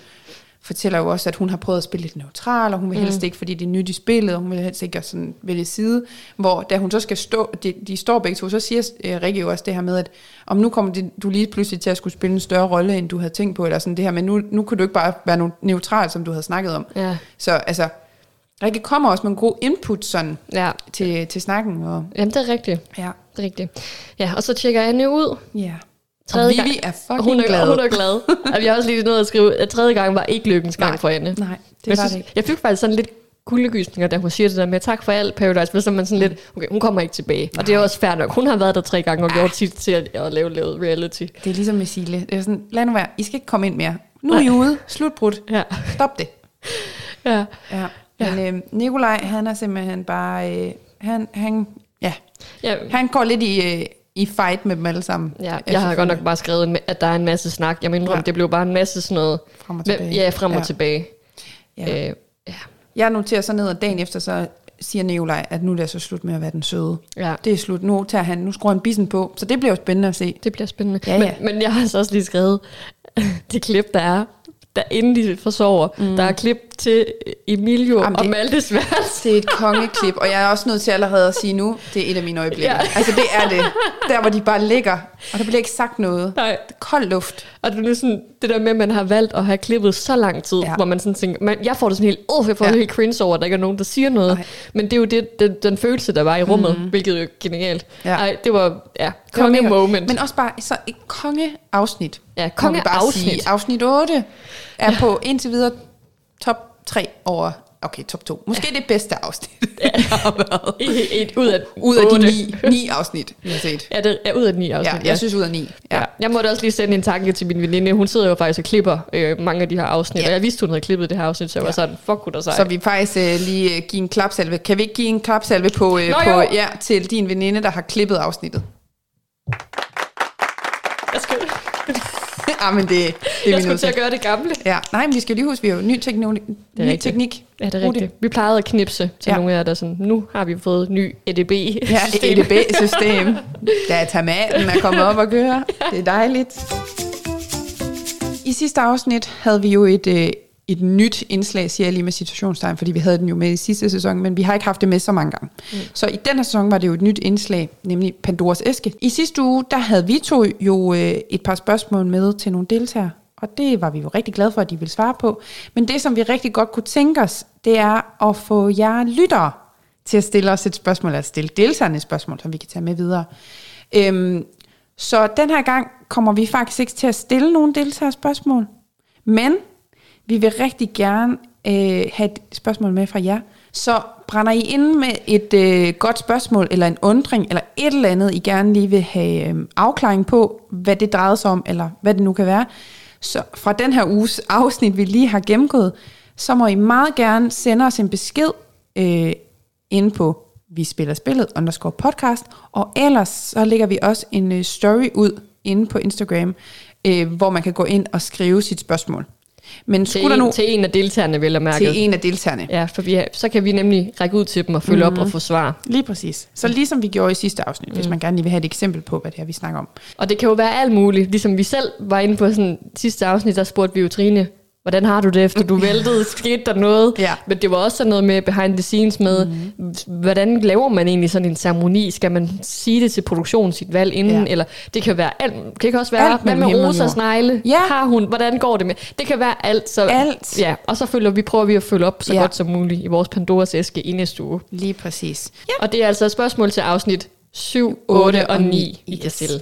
fortæller jo også, at hun har prøvet at spille lidt neutral, og hun vil helst ikke, fordi det er nyt i spillet, og hun vil helst ikke sådan vælge side. Hvor da hun så skal stå, de, de står begge to, så siger øh, Rikke jo også det her med, at om nu kommer det, du lige pludselig til at skulle spille en større rolle, end du havde tænkt på, eller sådan det her, men nu, nu kunne du ikke bare være neutral, som du havde snakket om. Ja. Så altså, Rikke kommer også med en god input sådan Ja. til, til snakken. Og, Jamen, det er rigtigt. ja. Det er rigtigt. Ja, og så tjekker Anne ud. ja. Tredje og Vivi gang. er fucking hun er glad. Hun er glad. og jeg har også lige nået at skrive, at tredje gang var ikke lykkens gang Nej, for Anne. nej, det Men var det ikke. jeg fik faktisk sådan lidt kuldegysninger, da hun siger det der med, tak for alt, Paradise, for så er man sådan lidt, okay, hun kommer ikke tilbage. Og det er også fair nok. Hun har været der tre gange og gjort sit til at, at lave, lave reality. Det er ligesom med Sile. Det er sådan, lad nu være, I skal ikke komme ind mere. Nu er I ude. Slutbrudt. Ja. Stop det. ja. Ja. Men øh, Nikolaj, han er simpelthen bare... Øh, han, han, ja, ja. han går lidt i, øh, i fight med dem alle sammen. Ja, jeg har godt nok bare skrevet, at der er en masse snak. Jeg mener, Ja. det blev bare en masse sådan noget. Frem og tilbage. Ja, frem og Ja. tilbage. Ja. Øh, ja. Jeg noterer så ned, og dagen efter, så siger Nikolaj, at nu er det altså slut med at være den søde. ja. Det er slut. Nu tager han, nu skruer han bissen på. Så det bliver jo spændende at se. Det bliver spændende. Ja, ja. Men, men jeg har så også lige skrevet det klip, der er, der inden de forsover, mm. der er klip til Emilio Jamen, det- og Maltes værelse. Det er et kongeklip, og jeg er også nødt til allerede at sige nu, det er et af mine øjeblikke. Ja. Altså det er det. Der hvor de bare ligger, og der bliver ikke sagt noget. Nej. Kold luft. Og det er sådan, det der med, at man har valgt at have klippet så lang tid, Ja. hvor man sådan tænker, man, jeg får det sådan helt, åh, jeg får Ja. det helt cringe over, at der ikke er nogen, der siger noget. Nej. Men det er jo det, den, den følelse, der var i rummet, mm. hvilket jo er genialt. Ja. Ej, det var, ja, konge moment. Men også bare så et kongeafsnit. Ja, konge bare afsnit. Sige. Afsnit 8 er ja. på indtil videre top 3 over, okay, top 2. Måske ja. det bedste afsnit, ja. der har været. Et, et ud af, Ud af de ni, ni afsnit, vi har set. Ja, det er ud af ni afsnit. Ja, jeg synes ud af ni. Ja. Ja. Jeg måtte også lige sende en tanke til min veninde. Hun sidder jo faktisk og klipper øh, mange af de her afsnit, Ja. ja. og jeg vidste, hun havde klippet det her afsnit, så jeg Ja. var sådan, fuck, kunne der sej. Så vi faktisk øh, lige øh, give en klapsalve. Kan vi ikke give en klapsalve på, øh, Nå, på jo. ja, til din veninde, der har klippet afsnittet? Ja, men det, det er jeg skulle til at gøre det gamle. Ja, nej, men vi skal lige huske, vi har jo ny, teknologi, er ny rigtigt. teknik. Ja, det er rigtigt. Vi plejede at knipse til Ja. nogle af jer, der sådan, nu har vi fået ny EDB. Ja, EDB-system. Datamaten er kommet op og køre. Det er dejligt. I sidste afsnit havde vi jo et, øh, et nyt indslag, siger jeg lige med situationstegn, fordi vi havde den jo med i sidste sæson, men vi har ikke haft det med så mange gange. Mm. Så i den her sæson var det jo et nyt indslag, nemlig Pandoras æske. I sidste uge, der havde vi to jo øh, et par spørgsmål med til nogle deltagere, og det var vi jo rigtig glade for, at de ville svare på. Men det, som vi rigtig godt kunne tænke os, det er at få jer lyttere til at stille os et spørgsmål, eller stille deltagerne et spørgsmål, som vi kan tage med videre. Øhm, så den her gang kommer vi faktisk ikke til at stille nogle deltagerspørgsmål, men vi vil rigtig gerne øh, have et spørgsmål med fra jer. Så brænder I ind med et øh, godt spørgsmål, eller en undring, eller et eller andet, I gerne lige vil have øh, afklaring på, hvad det drejer sig om, eller hvad det nu kan være. Så fra den her uges afsnit, vi lige har gennemgået, så må I meget gerne sende os en besked øh, ind på vi spiller spillet underscore podcast, og ellers så lægger vi også en øh, story ud inde på Instagram, øh, hvor man kan gå ind og skrive sit spørgsmål. Men Til, skulle der en, nu til en af deltagerne, vel at mærke. til en af deltagerne? Ja, for vi, så kan vi nemlig række ud til dem og følge mm. op og få svar. Lige præcis. Så ligesom vi gjorde i sidste afsnit, mm. hvis man gerne lige vil have et eksempel på, hvad det er, vi snakker om. Og det kan jo være alt muligt. Ligesom vi selv var inde på sådan sidste afsnit, der spurgte vi jo Trine, hvordan har du det, efter du væltede? Skete der noget? Ja. Men det var også sådan noget med behind the scenes med, mm. hvordan laver man egentlig sådan en ceremoni? Skal man sige det til produktionen, sit valg inden? Ja. Eller det kan være alt. Det kan også være, Alt hvad med Rosas negle? Ja. Har hun, hvordan går det med? Det kan være alt. Så, Alt. Ja, og så følger vi, prøver vi at følge op så Ja. godt som muligt i vores Pandoras æske i næste uge. Lige præcis. Ja. Og det er altså et spørgsmål til afsnit 7, 8 og 9, I kan Yes. stille.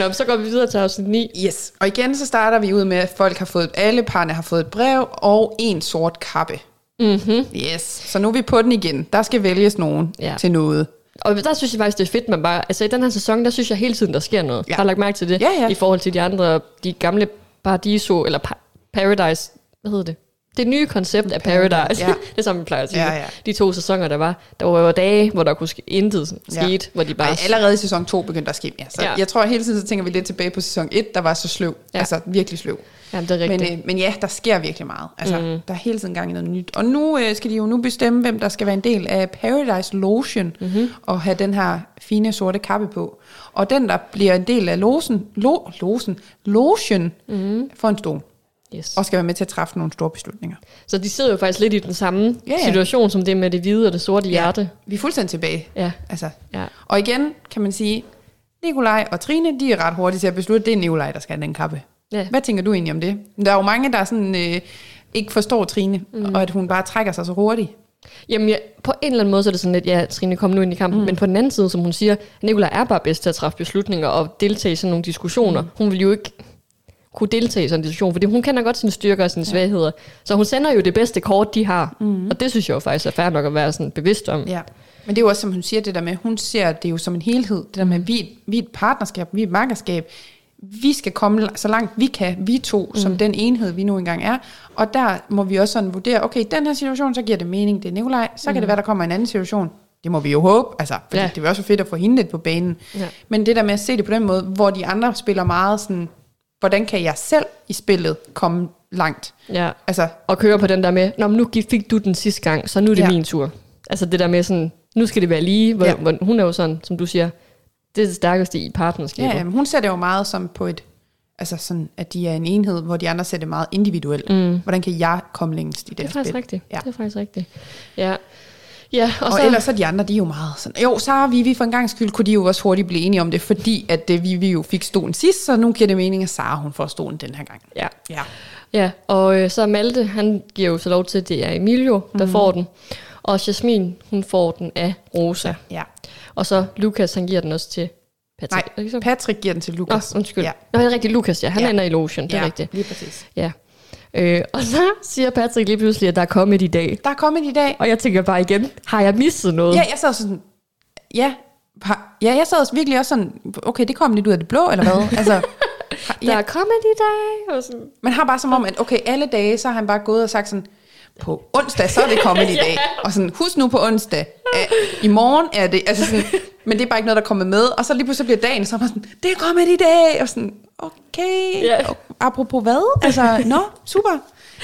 Nå, så går vi videre til afsnit 9. Yes. Og igen så starter vi ud med, at folk har fået, alle parne har fået et brev og en sort kappe. Mm-hmm. Yes. Så nu er vi på den igen. Der skal vælges nogen ja. Til noget. Og der synes jeg faktisk, det er fedt, man bare... Altså i den her sæson, der synes jeg hele tiden, der sker noget. Ja. Har lagt mærke til det? Ja, ja. I forhold til de andre, de gamle Paradiso, eller pa- Paradise, hvad hedder det? Det nye koncept af Paradise, Paradise. ja. Ja. det sådan, vi plejer at sige. Ja, ja. De to sæsoner, der var. Der var jo dage, hvor der kunne ske intet Ja. skete, hvor de bare... Ej, allerede i sæson 2 begyndte der at ske mere. Så ja. Ja. jeg tror, hele tiden så tænker vi lidt tilbage på sæson 1, der var så sløv. Ja. Ja. Altså virkelig sløv. Jamen, det er rigtigt. Men, øh, men ja, der sker virkelig meget. Altså, mm. Der er hele tiden gang i noget nyt. Og nu øh, skal de jo nu bestemme, hvem der skal være en del af Paradise Lotion, mm-hmm. og have den her fine sorte kappe på. Og den, der bliver en del af losen, lo, losen, lotion, mm. får en stol, yes. og skal være med til at træffe nogle store beslutninger. Så de sidder jo faktisk lidt i den samme Ja, ja, ja. ja. situation, som det med det hvide og det sorte hjerte. Vi er fuldstændig tilbage. Ja. Altså. ja. Og igen kan man sige, Nikolaj og Trine, de er ret hurtige til at beslutte, det er Nikolaj, der skal have den kappe. Ja. Hvad tænker du egentlig om det? Der er jo mange, der sådan, øh, ikke forstår Trine, mm. og at hun bare trækker sig så hurtigt. Jamen, ja, på en eller anden måde så er det sådan lidt, ja, Trine, kom nu ind i kampen. Mm. Men på den anden side, som hun siger, Nicolaj er bare bedst til at træffe beslutninger og deltage i sådan nogle diskussioner. Mm. Hun vil jo ikke kunne deltage i sådan en diskussion, fordi hun kender godt sine styrker og sine ja. svagheder. Så hun sender jo det bedste kort, de har. Mm. Og det synes jeg jo faktisk er fair nok at være sådan bevidst om. Ja. Men det er jo også, som hun siger, det der med, hun ser det jo som en helhed. Det der med, vi, er et- vi er et partnerskab, vi er et makkerskab. Vi skal komme så langt vi kan, vi to, mm. som den enhed, vi nu engang er. Og der må vi også sådan vurdere, okay, i den her situation, så giver det mening, det er Nikolaj. Så kan det være, der kommer en anden situation. Det må vi jo håbe, altså, fordi ja. Det vil også fedt at få hende lidt på banen. Ja. Men det der med at se det på den måde, hvor de andre spiller meget sådan, hvordan kan jeg selv i spillet komme langt? Ja. Altså, Og køre på den der med, Nå, men nu fik du den sidste gang, så nu er det Ja. ja. min tur. Altså det der med sådan, nu skal det være lige, hvor, Ja. ja. hvor hun er jo sådan, som du siger, det er det stærkeste i ja, partnerskabet. jamen, hun ser det jo meget som på et, altså sådan, at de er en enhed, hvor de andre ser det meget individuelt. Mm. Hvordan kan jeg komme længst i det, Det er faktisk spil? rigtigt. Ja. Det er faktisk rigtigt. Ja. Ja, og, Og, så, ellers er de andre, de er jo meget sådan, jo, Sara og Vivi for en gang skyld, kunne de jo også hurtigt blive enige om det, fordi at det, Vivi jo fik stolen sidst, så nu giver det mening, at Sara hun får stolen den her gang. ja. Ja. Ja, og øh, så Malte, han giver jo så lov til, at det er Emilio, der mm. får den. Og Jasmin, hun får den af Rosa. ja. Og så Lukas, han giver den også til Patrick. Nej, så? Patrick giver den til Nå, Lukas. undskyld. Ja. Nå, det er rigtigt, Lukas, ja. Han ja. ender i lotion, det er ja, rigtigt. lige præcis. Ja. Øh, og så siger Patrick lige pludselig, at der er kommet i dag. Der er kommet i dag. Og jeg tænker bare igen, har jeg misset noget? Ja, jeg sad sådan, ja, har- ja, jeg sad også virkelig også sådan, okay, det kom lidt ud af det blå, eller hvad? altså, har- Der ja, er kommet i dag. Og sådan. man har bare som om, at okay, alle dage, så har han bare gået og sagt sådan, på onsdag, så er det kommet i dag. Og sådan, husk nu på onsdag. Uh, I morgen er det, altså sådan, men det er bare ikke noget, der er kommet med. Og så lige pludselig bliver dagen, så er man sådan, det er kommet i dag. Og sådan, okay. Ja. Og apropos hvad? Altså, nå, super.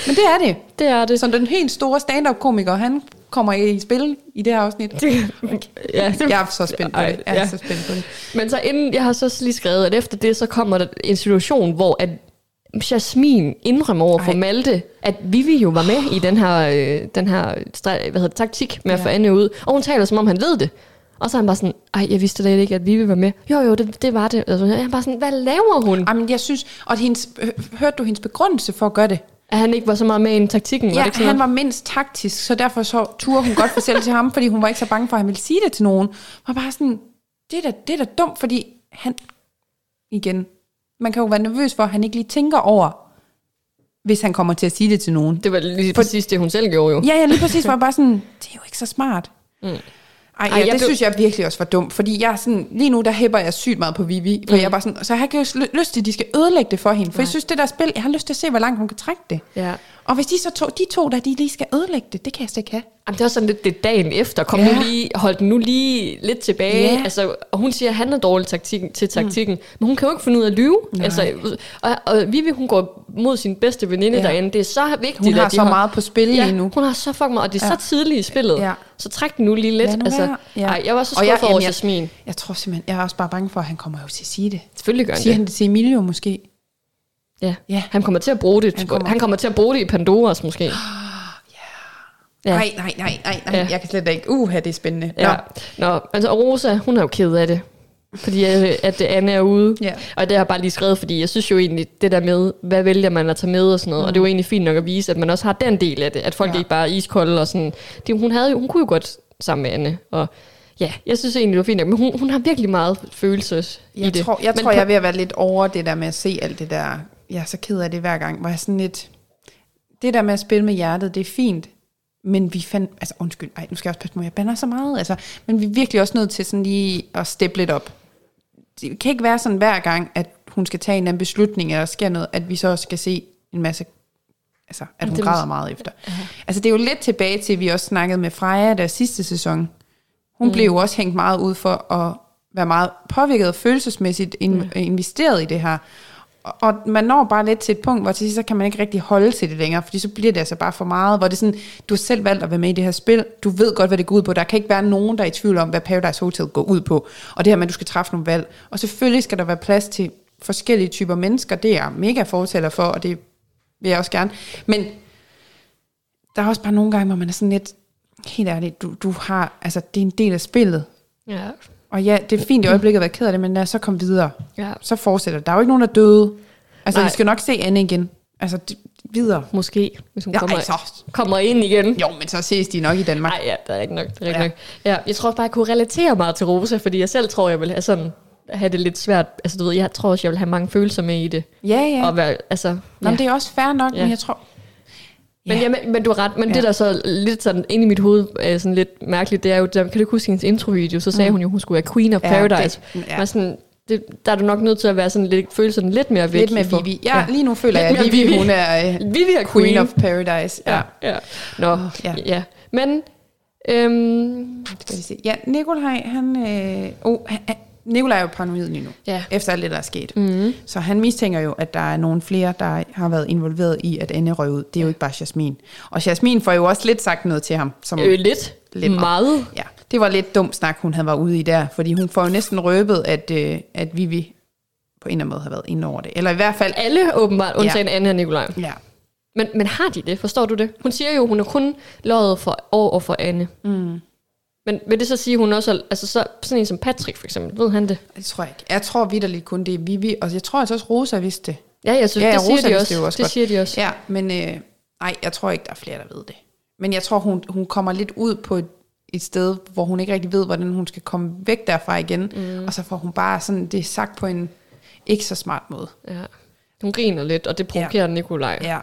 Men det er det. Det er det. Så den helt store stand-up-komiker, han kommer i spil i det her afsnit. ja, det, Jeg er så spændt på det. Jeg er ja. så spændt på det. Men så inden, jeg har så lige skrevet, at efter det, så kommer der en situation, hvor at Jasmin indrømmer over for Ej. Malte, at Vivi jo var med i den her, øh, den her hvad hedder det, taktik med at Ja. få Anne ud. Og hun taler, som om han ved det. Og så er han bare sådan, ej, jeg vidste da ikke, at Vivi var med. Jo, jo, det, det var det. Altså, jeg er bare sådan, hvad laver hun? Jamen, jeg synes, og hendes, øh, hørte du hendes begrundelse for at gøre det? At han ikke var så meget med i taktikken, var Ja, det ikke sådan han noget? var mindst taktisk, så derfor så turde hun godt fortælle til ham, fordi hun var ikke så bange for, at han ville sige det til nogen. Var bare sådan, det er da, det er da dumt, fordi han, igen, man kan jo være nervøs for, at han ikke lige tænker over, hvis han kommer til at sige det til nogen. Det var lige præcis det, hun selv gjorde jo. Ja, ja, lige præcis, var bare sådan, det er jo ikke så smart. Mm. Ej, Ej, ja, jeg det blev- synes jeg virkelig også var dumt, fordi jeg sådan, lige nu der hæpper jeg sygt meget på Vivi, for mm. jeg er bare sådan, så jeg har ikke ly- lyst til, at de skal ødelægge det for hende, for Nej. jeg synes, det der spil, jeg har lyst til at se, hvor langt hun kan trække det. Ja. Og hvis de så to, de to der, de lige skal ødelægge det, det kan jeg slet ikke have. Jamen, det er også sådan lidt det dagen efter. Kom Ja. nu lige, hold den nu lige lidt tilbage. Ja. Altså, og hun siger, at han er dårlig taktik, til taktikken. Mm. Men hun kan jo ikke finde ud af at lyve. Altså, og, og Vivi, hun går mod sin bedste veninde Ja. ja. derinde. Det er så vigtigt, Hun har at så meget på spil ja, lige nu. hun har så fucking meget, og det er Ja. så tidligt i spillet. Ja. Så træk den nu lige lidt. Lad nu altså. Ja. ej, jeg var så skuffet over jamen, jeg- Jasmin. Jeg tror simpelthen, jeg er også bare bange for, at han kommer jo til at sige det. Selvfølgelig gør han Siger det. han det til Emilio måske? Ja. Ja. Han kommer til at bruge det. Han kommer, han kommer til at bruge det i Pandoras måske. Ja. Nej, nej, nej, nej, nej. Ja. Jeg kan slet ikke. Uh, det er spændende. Nå. Ja. Nå, altså og Rosa, hun er jo ked af det. Fordi øh, at øh, Anne er ude. Ja. Og det har jeg bare lige skrevet, fordi jeg synes jo egentlig, det der med, hvad vælger man at tage med og sådan noget. Mm. Og det er jo egentlig fint nok at vise, at man også har den del af det. At folk Ja. ikke bare er iskolde og sådan. Det, hun, havde jo, hun kunne jo godt sammen med Anne. Og ja, jeg synes egentlig, det var fint nok. Men hun, hun har virkelig meget følelses i Jeg det. tror, jeg, Men tror på- jeg er ved at være lidt over det der med at se alt det der. Jeg er så ked af det hver gang, hvor jeg sådan lidt... Det der med at spille med hjertet, det er fint. Men vi fandt... Altså undskyld, ej, nu skal jeg også passe på, jeg bander så meget. Altså, men vi er virkelig også nødt til sådan lige at steppe lidt op. Det kan ikke være sådan hver gang, at hun skal tage en anden beslutning, eller sker noget, at vi så også skal se en masse... Altså, at hun Det græder meget efter. Altså, det er jo lidt tilbage til, at vi også snakkede med Freja der sidste sæson. Hun mm. blev jo også hængt meget ud for at være meget påvirket følelsesmæssigt in, mm. investeret i det her. Og, man når bare lidt til et punkt, hvor til sidst, så kan man ikke rigtig holde til det længere, fordi så bliver det altså bare for meget, hvor det er sådan, du har selv valgt at være med i det her spil, du ved godt, hvad det går ud på, der kan ikke være nogen, der er i tvivl om, hvad Paradise Hotel går ud på, og det her med, at du skal træffe nogle valg, og selvfølgelig skal der være plads til forskellige typer mennesker, det er jeg mega fortæller for, og det vil jeg også gerne, men der er også bare nogle gange, hvor man er sådan lidt, helt ærligt, du, du har, altså det er en del af spillet, Ja og ja, det er fint i øjeblikket at være ked af det, men lad os så komme videre. ja, Så fortsætter. Der er jo ikke nogen, der er døde. Altså, Nej. vi skal nok se Anne igen. Altså, d- videre. måske, hvis hun Ja, kommer, altså. kommer ind igen. Jo, men så ses de nok i Danmark. Nej, ja, det er ikke nok. Det er ikke Ja. nok. Ja, jeg tror bare, jeg kunne relatere meget til Rosa, fordi jeg selv tror, jeg vil have sådan have det lidt svært. Altså, du ved, jeg tror også, jeg vil have mange følelser med i det. Ja, ja. Og være, altså, Nå, ja. men det er også fair nok, Ja. men jeg tror... Men, ja, men, men du har ret. Men Ja. ja. det, der så lidt sådan inde i mit hoved er sådan lidt mærkeligt, det er jo, der, kan du ikke huske hendes introvideo, så sagde mm. hun jo, hun skulle være Queen of Ja, Paradise. det- ja. Ja. Men sådan, det, der er du nok nødt til at være sådan lidt, føle sådan lidt mere væk. Lidt med i for- Vivi. Ja, lige nu føler Lidt jeg, at mere Vivi, Vivi. hun er øh, Vivi er Queen, Queen. of Paradise. Ja. Ja. ja. Nå, ja. ja. ja. Men, øhm, Skal vi se. Ja, Nikolaj, han... Øh, oh, han- Nikolaj er jo paranoid lige nu, ja. efter alt det, der er sket. Mm. Så han mistænker jo, at der er nogle flere, der har været involveret i, at Anne røg ud. Det er jo ikke bare Jasmin. Og Jasmin får jo også lidt sagt noget til ham. Som, Øh, lidt. Lidt. Meget. Ja, det var lidt dum snak, hun havde været ude i der, fordi hun får jo næsten røbet, at, øh, at Vivi på en eller anden måde har været inde over det. Eller i hvert fald... Alle åbenbart, undtagen ja. Anne og Nikolaj. Ja, Men, men har de det? Forstår du det? Hun siger jo, hun er kun løjet for over for Anne. mm, Men vil det så sige, at hun også altså så, sådan en som Patrick for eksempel, ved han det? det tror jeg ikke. Jeg tror vidderligt kun, det er Vivi, og jeg tror altså også, Rosa vidste det. Ja, jeg synes, Ja, det siger Rosa de vidste også. det også det godt. siger de også. Ja, men øh, nej, jeg tror ikke, der er flere, der ved det. Men jeg tror, hun, hun kommer lidt ud på et, et sted, hvor hun ikke rigtig ved, hvordan hun skal komme væk derfra igen. Mm. Og så får hun bare sådan, det sagt på en ikke så smart måde. Ja. Hun griner lidt, og det provokerer ja. Nikolaj. Ja.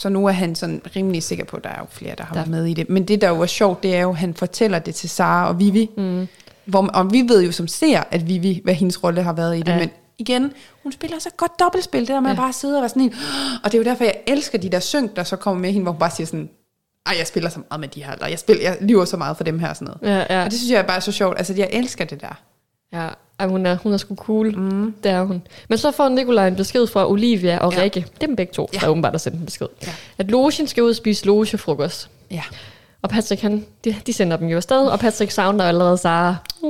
Så nu er han sådan rimelig sikker på, at der er jo flere, der har Der- været med i det. Men det, der jo er sjovt, det er jo, at han fortæller det til Sara og Vivi. Mm. Hvor, og vi ved jo som ser, at Vivi, hvad hendes rolle har været i det. Ja. Men igen, hun spiller så godt dobbeltspil, det der med ja. at bare sidde og være sådan en. Og det er jo derfor, jeg elsker de der synk, der så kommer med hende, hvor hun bare siger sådan, ej, jeg spiller så meget med de her, eller jeg, spiller, jeg lyver så meget for dem her, og sådan noget. Ja, ja. Og det synes jeg er bare så sjovt. Altså, jeg elsker det der. Ja. Ej, hun, er, hun er sgu cool. Mm. Det er hun. Men så får Nikolaj en besked fra Olivia og Ja. Rikke. Det er dem begge to, Ja. der åbenbart har sendt en besked. Ja. At Logen skal ud og spise logefrokost. Ja. Og Patrick, han, de, de sender dem jo afsted, og Patrick savner allerede Sara. Mm.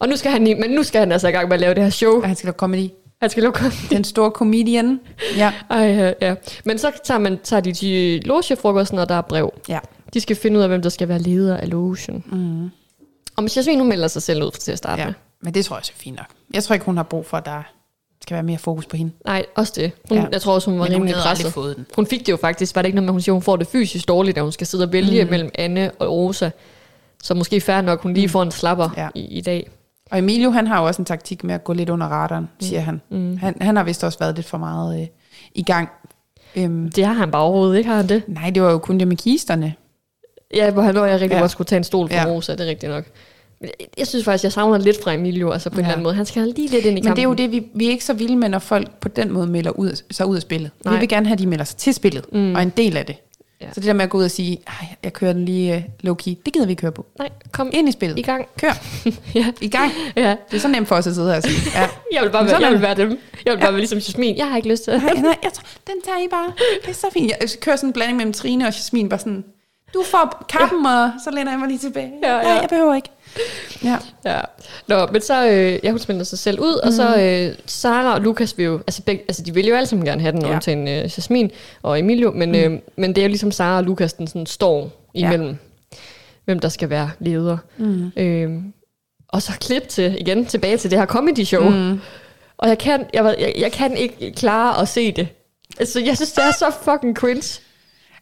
Og nu skal han, men nu skal han altså i gang med at lave det her show. Og han skal lave comedy. Han skal lukke Den store comedian. Ja. Ej, ja, ja. Men så tager, man, tager de til logefrokosten, og der er brev. Ja. De skal finde ud af, hvem der skal være leder af logen. Mm. Og hvis Jasmin, hun melder sig selv ud til at starte Ja, med. men det tror jeg også er fint nok. Jeg tror ikke, hun har brug for, at der skal være mere fokus på hende. Nej, også det. Hun, Ja. Jeg tror også, hun var Men hun rimelig aldrig presset. fået den. Hun fik det jo faktisk. Var det ikke noget med, at hun siger, hun får det fysisk dårligt, at hun skal sidde og vælge mm. mellem Anne og Rosa. Så måske fair nok, hun lige får en slapper Ja. ja. i, i dag. Og Emilio, han har jo også en taktik med at gå lidt under radaren, siger han. Mm. han. Han har vist også været lidt for meget øh, i gang. Øhm, Det har han bare overhovedet ikke, har han det? nej, det var jo kun det med kisterne. Ja, hvor han når jeg rigtig Ja. ja. godt skulle tage en stol for Ja. ja. Rosa, det er rigtigt nok. Men jeg, synes faktisk, jeg savner lidt fra Emilio, altså på en Ja. eller anden måde. Han skal lige lidt ind i Men kampen. det er jo det, vi, vi er ikke så vilde med, når folk på den måde melder ud, sig ud af spillet. Nej. Vi vil gerne have, at de melder sig til spillet, mm. og en del af det. Ja. Ja. Så det der med at gå ud og sige, "Ej, jeg kører den lige uh, low-key, det gider vi ikke køre på. Nej, kom Ind i spillet. i gang. Kør. ja. I gang. ja. Det er så nemt for os at sidde her og sige. Ja. Jeg vil bare Men være, jeg vil være dem. Jeg vil bare være ligesom Jasmin. Jeg har ikke lyst til det. Nej, nej, jeg tror, den tager I bare. Det er så fint. Jeg kører sådan en blanding mellem Trine og Jasmin, bare sådan, du får kappen, og så læner jeg mig lige tilbage. Ja, ja. Nej, jeg behøver ikke. Ja. Ja. Nå, men så, øh, jeg hun smider sig selv ud, og så øh, Sara og Lukas vil jo, altså, begge, altså de vil jo alle sammen gerne have den, ja. Ja. undtagen øh, Jasmin og Emilio, men, mm. øh, men det er jo ligesom Sara og Lukas, den sådan står imellem, ja. hvem der skal være leder. Mm. Øh, og så klip til, igen, tilbage til det her comedy show. Mm. Og jeg kan, jeg, jeg, jeg kan ikke klare at se det. Altså, jeg synes, det er så fucking cringe.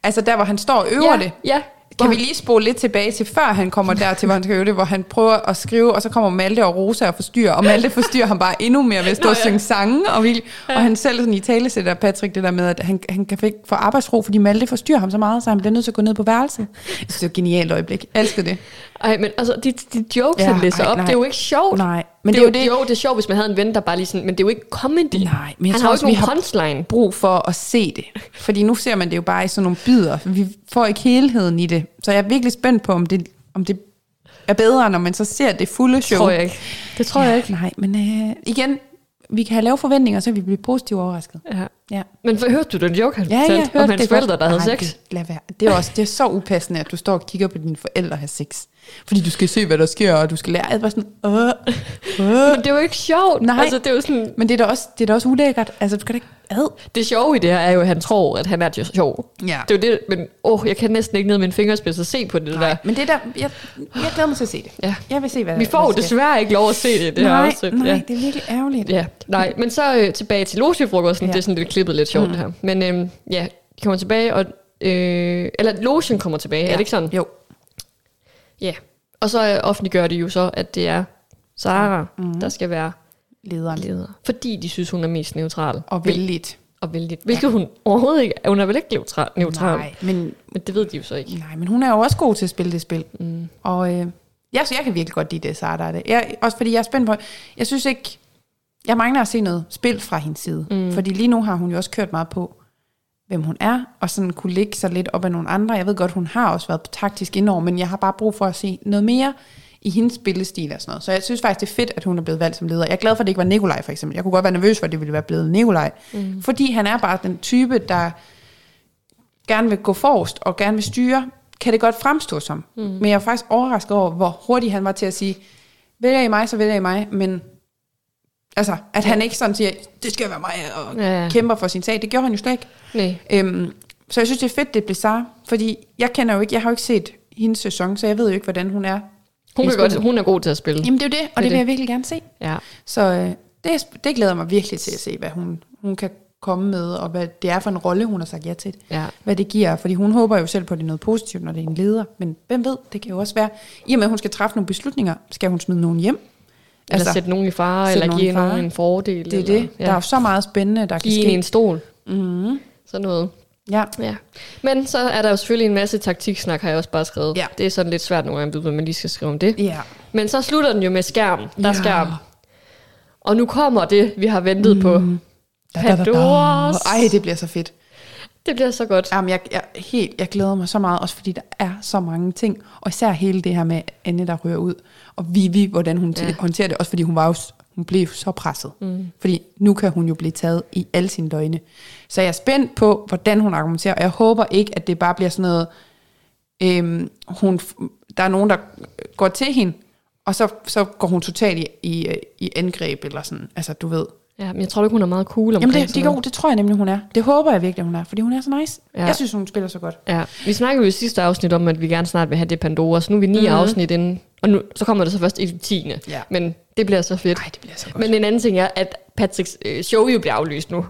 Altså der, hvor han står og øver ja, det. Ja, Kan vi lige spole lidt tilbage til, før han kommer der til, hvor han skal øve det, hvor han prøver at skrive, og så kommer Malte og Rosa og forstyrrer, og Malte forstyrrer ham bare endnu mere ved at stå Nå, og ja. synge sange, og, virkelig, og han selv sådan i tale sætter Patrick det der med, at han, han kan ikke få arbejdsro, fordi Malte forstyrrer ham så meget, så han bliver nødt til at gå ned på værelset. Jeg synes, det er et genialt øjeblik. Jeg elsker det. Ej, men altså, de, de jokes, Ja, han læser ej, op, nej. det er jo ikke sjovt. Nej, Men det, det er det jo det- Jo, det er sjovt, hvis man havde en ven, der bare lige sådan, men det er jo ikke comedy. Nej, men jeg han tror har også, vi har- punchline. brug for at se det. Fordi nu ser man det jo bare i sådan nogle bidder. Vi får ikke helheden i det. Så jeg er virkelig spændt på, om det, om det er bedre, når man så ser det fulde Det show. tror jeg ikke. Det tror ja, jeg ikke. Nej, men øh, igen, vi kan have lave forventninger, så vi bliver positivt overrasket. Ja. Ja, Men for, hørte du den joke, han ja jeg fortalte hørte om hans det forældre, der havde Nej, sex? Det, lad være. Det er, også, det er så upassende, at du står og kigger på dine forældre have sex. Fordi du skal se, hvad der sker, og du skal lære. Jeg var sådan, øh, øh. Men det er jo ikke sjovt. Nej. Altså, det er jo sådan... Men det er da også, det er da også ulækkert. Altså, du skal da ikke ad. Det sjove i det her er jo, at han tror, at han er sjov. Ja. Det er jo det, men åh, jeg kan næsten ikke ned med min fingerspids og se på det Nej, der. men det der, jeg, jeg glæder mig til at se det. Ja. Jeg vil se, hvad Vi får jo hvad desværre ikke lov at se det, det her nej, afsnit. nej, Ja. det er virkelig ærgerligt. Ja, nej, men så øh, tilbage til logefrokosten, ja. Det er sådan lidt klippet lidt sjovt mm. det her. Men øh, ja, de kommer tilbage, og, øh, eller logen kommer tilbage, ja. er det ikke sådan? Jo. Ja, og så øh, offentliggør de jo så, at det er Sara, mm. der skal være Lederen. leder. Fordi de synes, hun er mest neutral. Og vældigt. Og vældig. Hvilket hun overhovedet ikke er. Hun er vel ikke neutral. neutral. Nej, men, Men det ved de jo så ikke. nej, men hun er jo også god til at spille det spil. Mm. Og øh, ja, så jeg kan virkelig godt lide det, Sara, der er det. Jeg, også fordi jeg er spændt på, jeg synes ikke, jeg mangler at se noget spil fra hendes side. Mm. Fordi lige nu har hun jo også kørt meget på, hvem hun er, og sådan kunne ligge sig lidt op af nogle andre. Jeg ved godt, hun har også været taktisk indover, men jeg har bare brug for at se noget mere i hendes spillestil og sådan noget. Så jeg synes faktisk, det er fedt, at hun er blevet valgt som leder. Jeg er glad for, at det ikke var Nikolaj, for eksempel. Jeg kunne godt være nervøs for, at det ville være blevet Nikolaj. Mm. Fordi han er bare den type, der gerne vil gå forrest og gerne vil styre, kan det godt fremstå som. Mm. Men jeg er faktisk overrasket over, hvor hurtigt han var til at sige, vælger I mig, så vælger I mig, men altså, at han ikke sådan siger, det skal være mig, og Ja, ja. kæmper for sin sag. Det gjorde han jo slet ikke. Nej. Øhm, så jeg synes, det er fedt, det blev Sara, fordi jeg kender jo ikke, jeg har jo ikke set hendes sæson, så jeg ved jo ikke, hvordan hun er. Hun, kan godt, hun er god til at spille. Jamen det er jo det, og det, Det vil jeg virkelig gerne se. Ja. Så øh, det, det glæder mig virkelig til at se, hvad hun, hun kan komme med, og hvad det er for en rolle, hun har sagt ja til. Ja. Hvad det giver, fordi hun håber jo selv på, at det er noget positivt, når det er en leder. Men hvem ved, det kan jo også være, i og med, at hun skal træffe nogle beslutninger, skal hun smide nogen hjem. Eller altså, sætte nogen i fare, eller give nogen en fordel. det er eller, det. Der er jo så meget spændende, der kan Give en ske. en stol. Mm-hmm. Sådan noget. Ja. Ja. Men så er der jo selvfølgelig en masse taktiksnak, har jeg også bare skrevet. Ja. Det er sådan lidt svært nogle gange, at man lige skal skrive om det. ja. Men så slutter den jo med skærm. Der er Ja. skærm. Og nu kommer det, vi har ventet mm. på. Da, da, da, da. Pandoras. Ej, det bliver så fedt. Det bliver så godt. Jamen, jeg, jeg, helt, jeg glæder mig så meget, også fordi der er så mange ting. Og især hele det her med Anne, der rører ud. Og Vivi, hvordan hun Ja. håndterer det. Også fordi hun var jo, hun blev så presset. Mm. Fordi nu kan hun jo blive taget i alle sine døgne. Så jeg er spændt på, hvordan hun argumenterer. Og jeg håber ikke, at det bare bliver sådan noget, øhm, hun, der er nogen, der går til hende, og så, så går hun totalt i, i, i angreb, eller sådan. Altså, du ved. Ja, men jeg tror ikke, hun er meget cool omkring Jamen, det, det, noget. det, tror jeg nemlig, hun er. Det håber jeg virkelig, hun er, fordi hun er så nice. Ja. Ja. Jeg synes, hun spiller så godt. Ja, vi snakkede jo i sidste afsnit om, at vi gerne snart vil have det Pandora, så nu er vi ni mm-hmm. afsnit inden, og nu, så kommer det så først i det tiende. Ja. Men det bliver så fedt. Nej, det bliver så godt. Men en anden ting er, at Patricks øh, show jo bliver aflyst nu.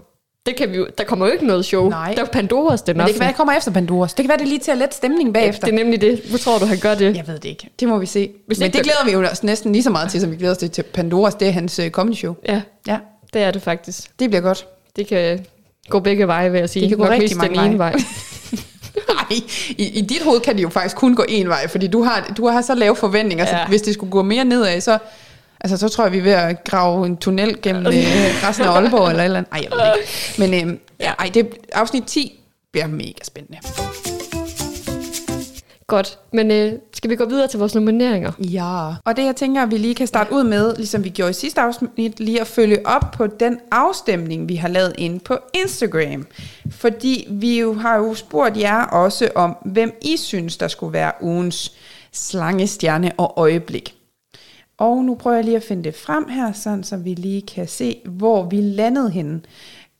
Det kan vi jo, der kommer jo ikke noget show. Nej. Der er Pandoras den Men det kan være, det kommer efter Pandoras. Det kan være, det lige til at lette stemningen bagefter. Det er nemlig det. Hvor tror du, han gør det? Jeg ved det ikke. Det må vi se. Hvis Men det glæder vi jo også næsten lige så meget til, som vi glæder os til, til Pandoras. Det er hans uh, comedy show. Ja, Ja, det er det faktisk. det bliver godt. Det kan gå begge veje, vil jeg sige. Det kan gå Nok rigtig mange den ene vej. Nej, i, i dit hoved kan det jo faktisk kun gå en vej, fordi du har, du har så lave forventninger, ja. Så hvis det skulle gå mere nedad, så, altså, så tror jeg, vi er ved at grave en tunnel gennem øh, resten af Aalborg eller et eller andet. Ej, jeg ved ikke. Men øh, ja, ej, det, afsnit 10 bliver mega spændende. Godt, men øh, skal vi gå videre til vores nomineringer? Ja. Og det jeg tænker, at vi lige kan starte ud med, ligesom vi gjorde i sidste afsnit, lige at følge op på den afstemning, vi har lavet inde på Instagram. Fordi vi jo har jo spurgt jer også om, hvem I synes, der skulle være ugens slangestjerne og øjeblik. Og nu prøver jeg lige at finde det frem her, sådan så vi lige kan se, hvor vi landede henne.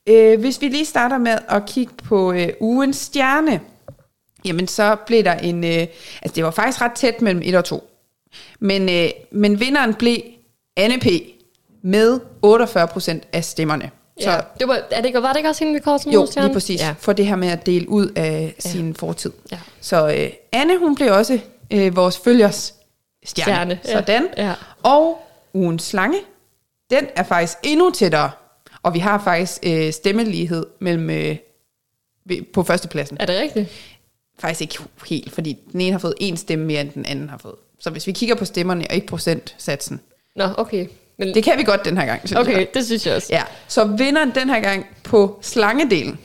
Øh, hvis vi lige starter med at kigge på øh, ugens stjerne, jamen så blev der en... Øh, altså det var faktisk ret tæt mellem 1 og 2. Men, øh, men vinderen blev Anne P. med 48 procent af stemmerne. Så, ja, det var, er det, ikke- var det ikke også hende, vi kårede som jo, lige præcis. Ja. For det her med at dele ud af ja. sin fortid. Ja. Så øh, Anne, hun blev også øh, vores følgers stjerne. Stjerne, ja. Sådan. Ja. Og ugens slange, den er faktisk endnu tættere. Og vi har faktisk øh, stemmelighed mellem øh, på førstepladsen. Er det rigtigt? Faktisk ikke helt, fordi den ene har fået en stemme mere, end den anden har fået. Så hvis vi kigger på stemmerne og ikke procentsatsen, Nå, okay. Men, det kan vi godt den her gang, synes okay, jeg. det synes jeg også. Ja, så vinderen den her gang på slangedelen,